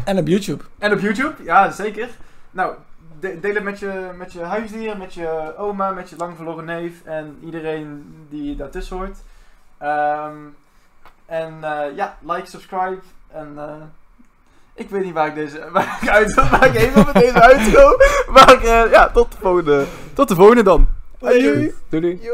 En op YouTube. en op YouTube, ja zeker. Nou, de- deel het met je, met je huisdier, met je oma, met je lang verloren neef en iedereen die daartussen hoort. Ehm, en eh, ja, like, subscribe en eh, ik weet niet waar ik deze waar ik uit waar ik wil met deze uitgo. Maar eh, ja, tot de volgende, tot de volgende dan. Adieu. Doei doei.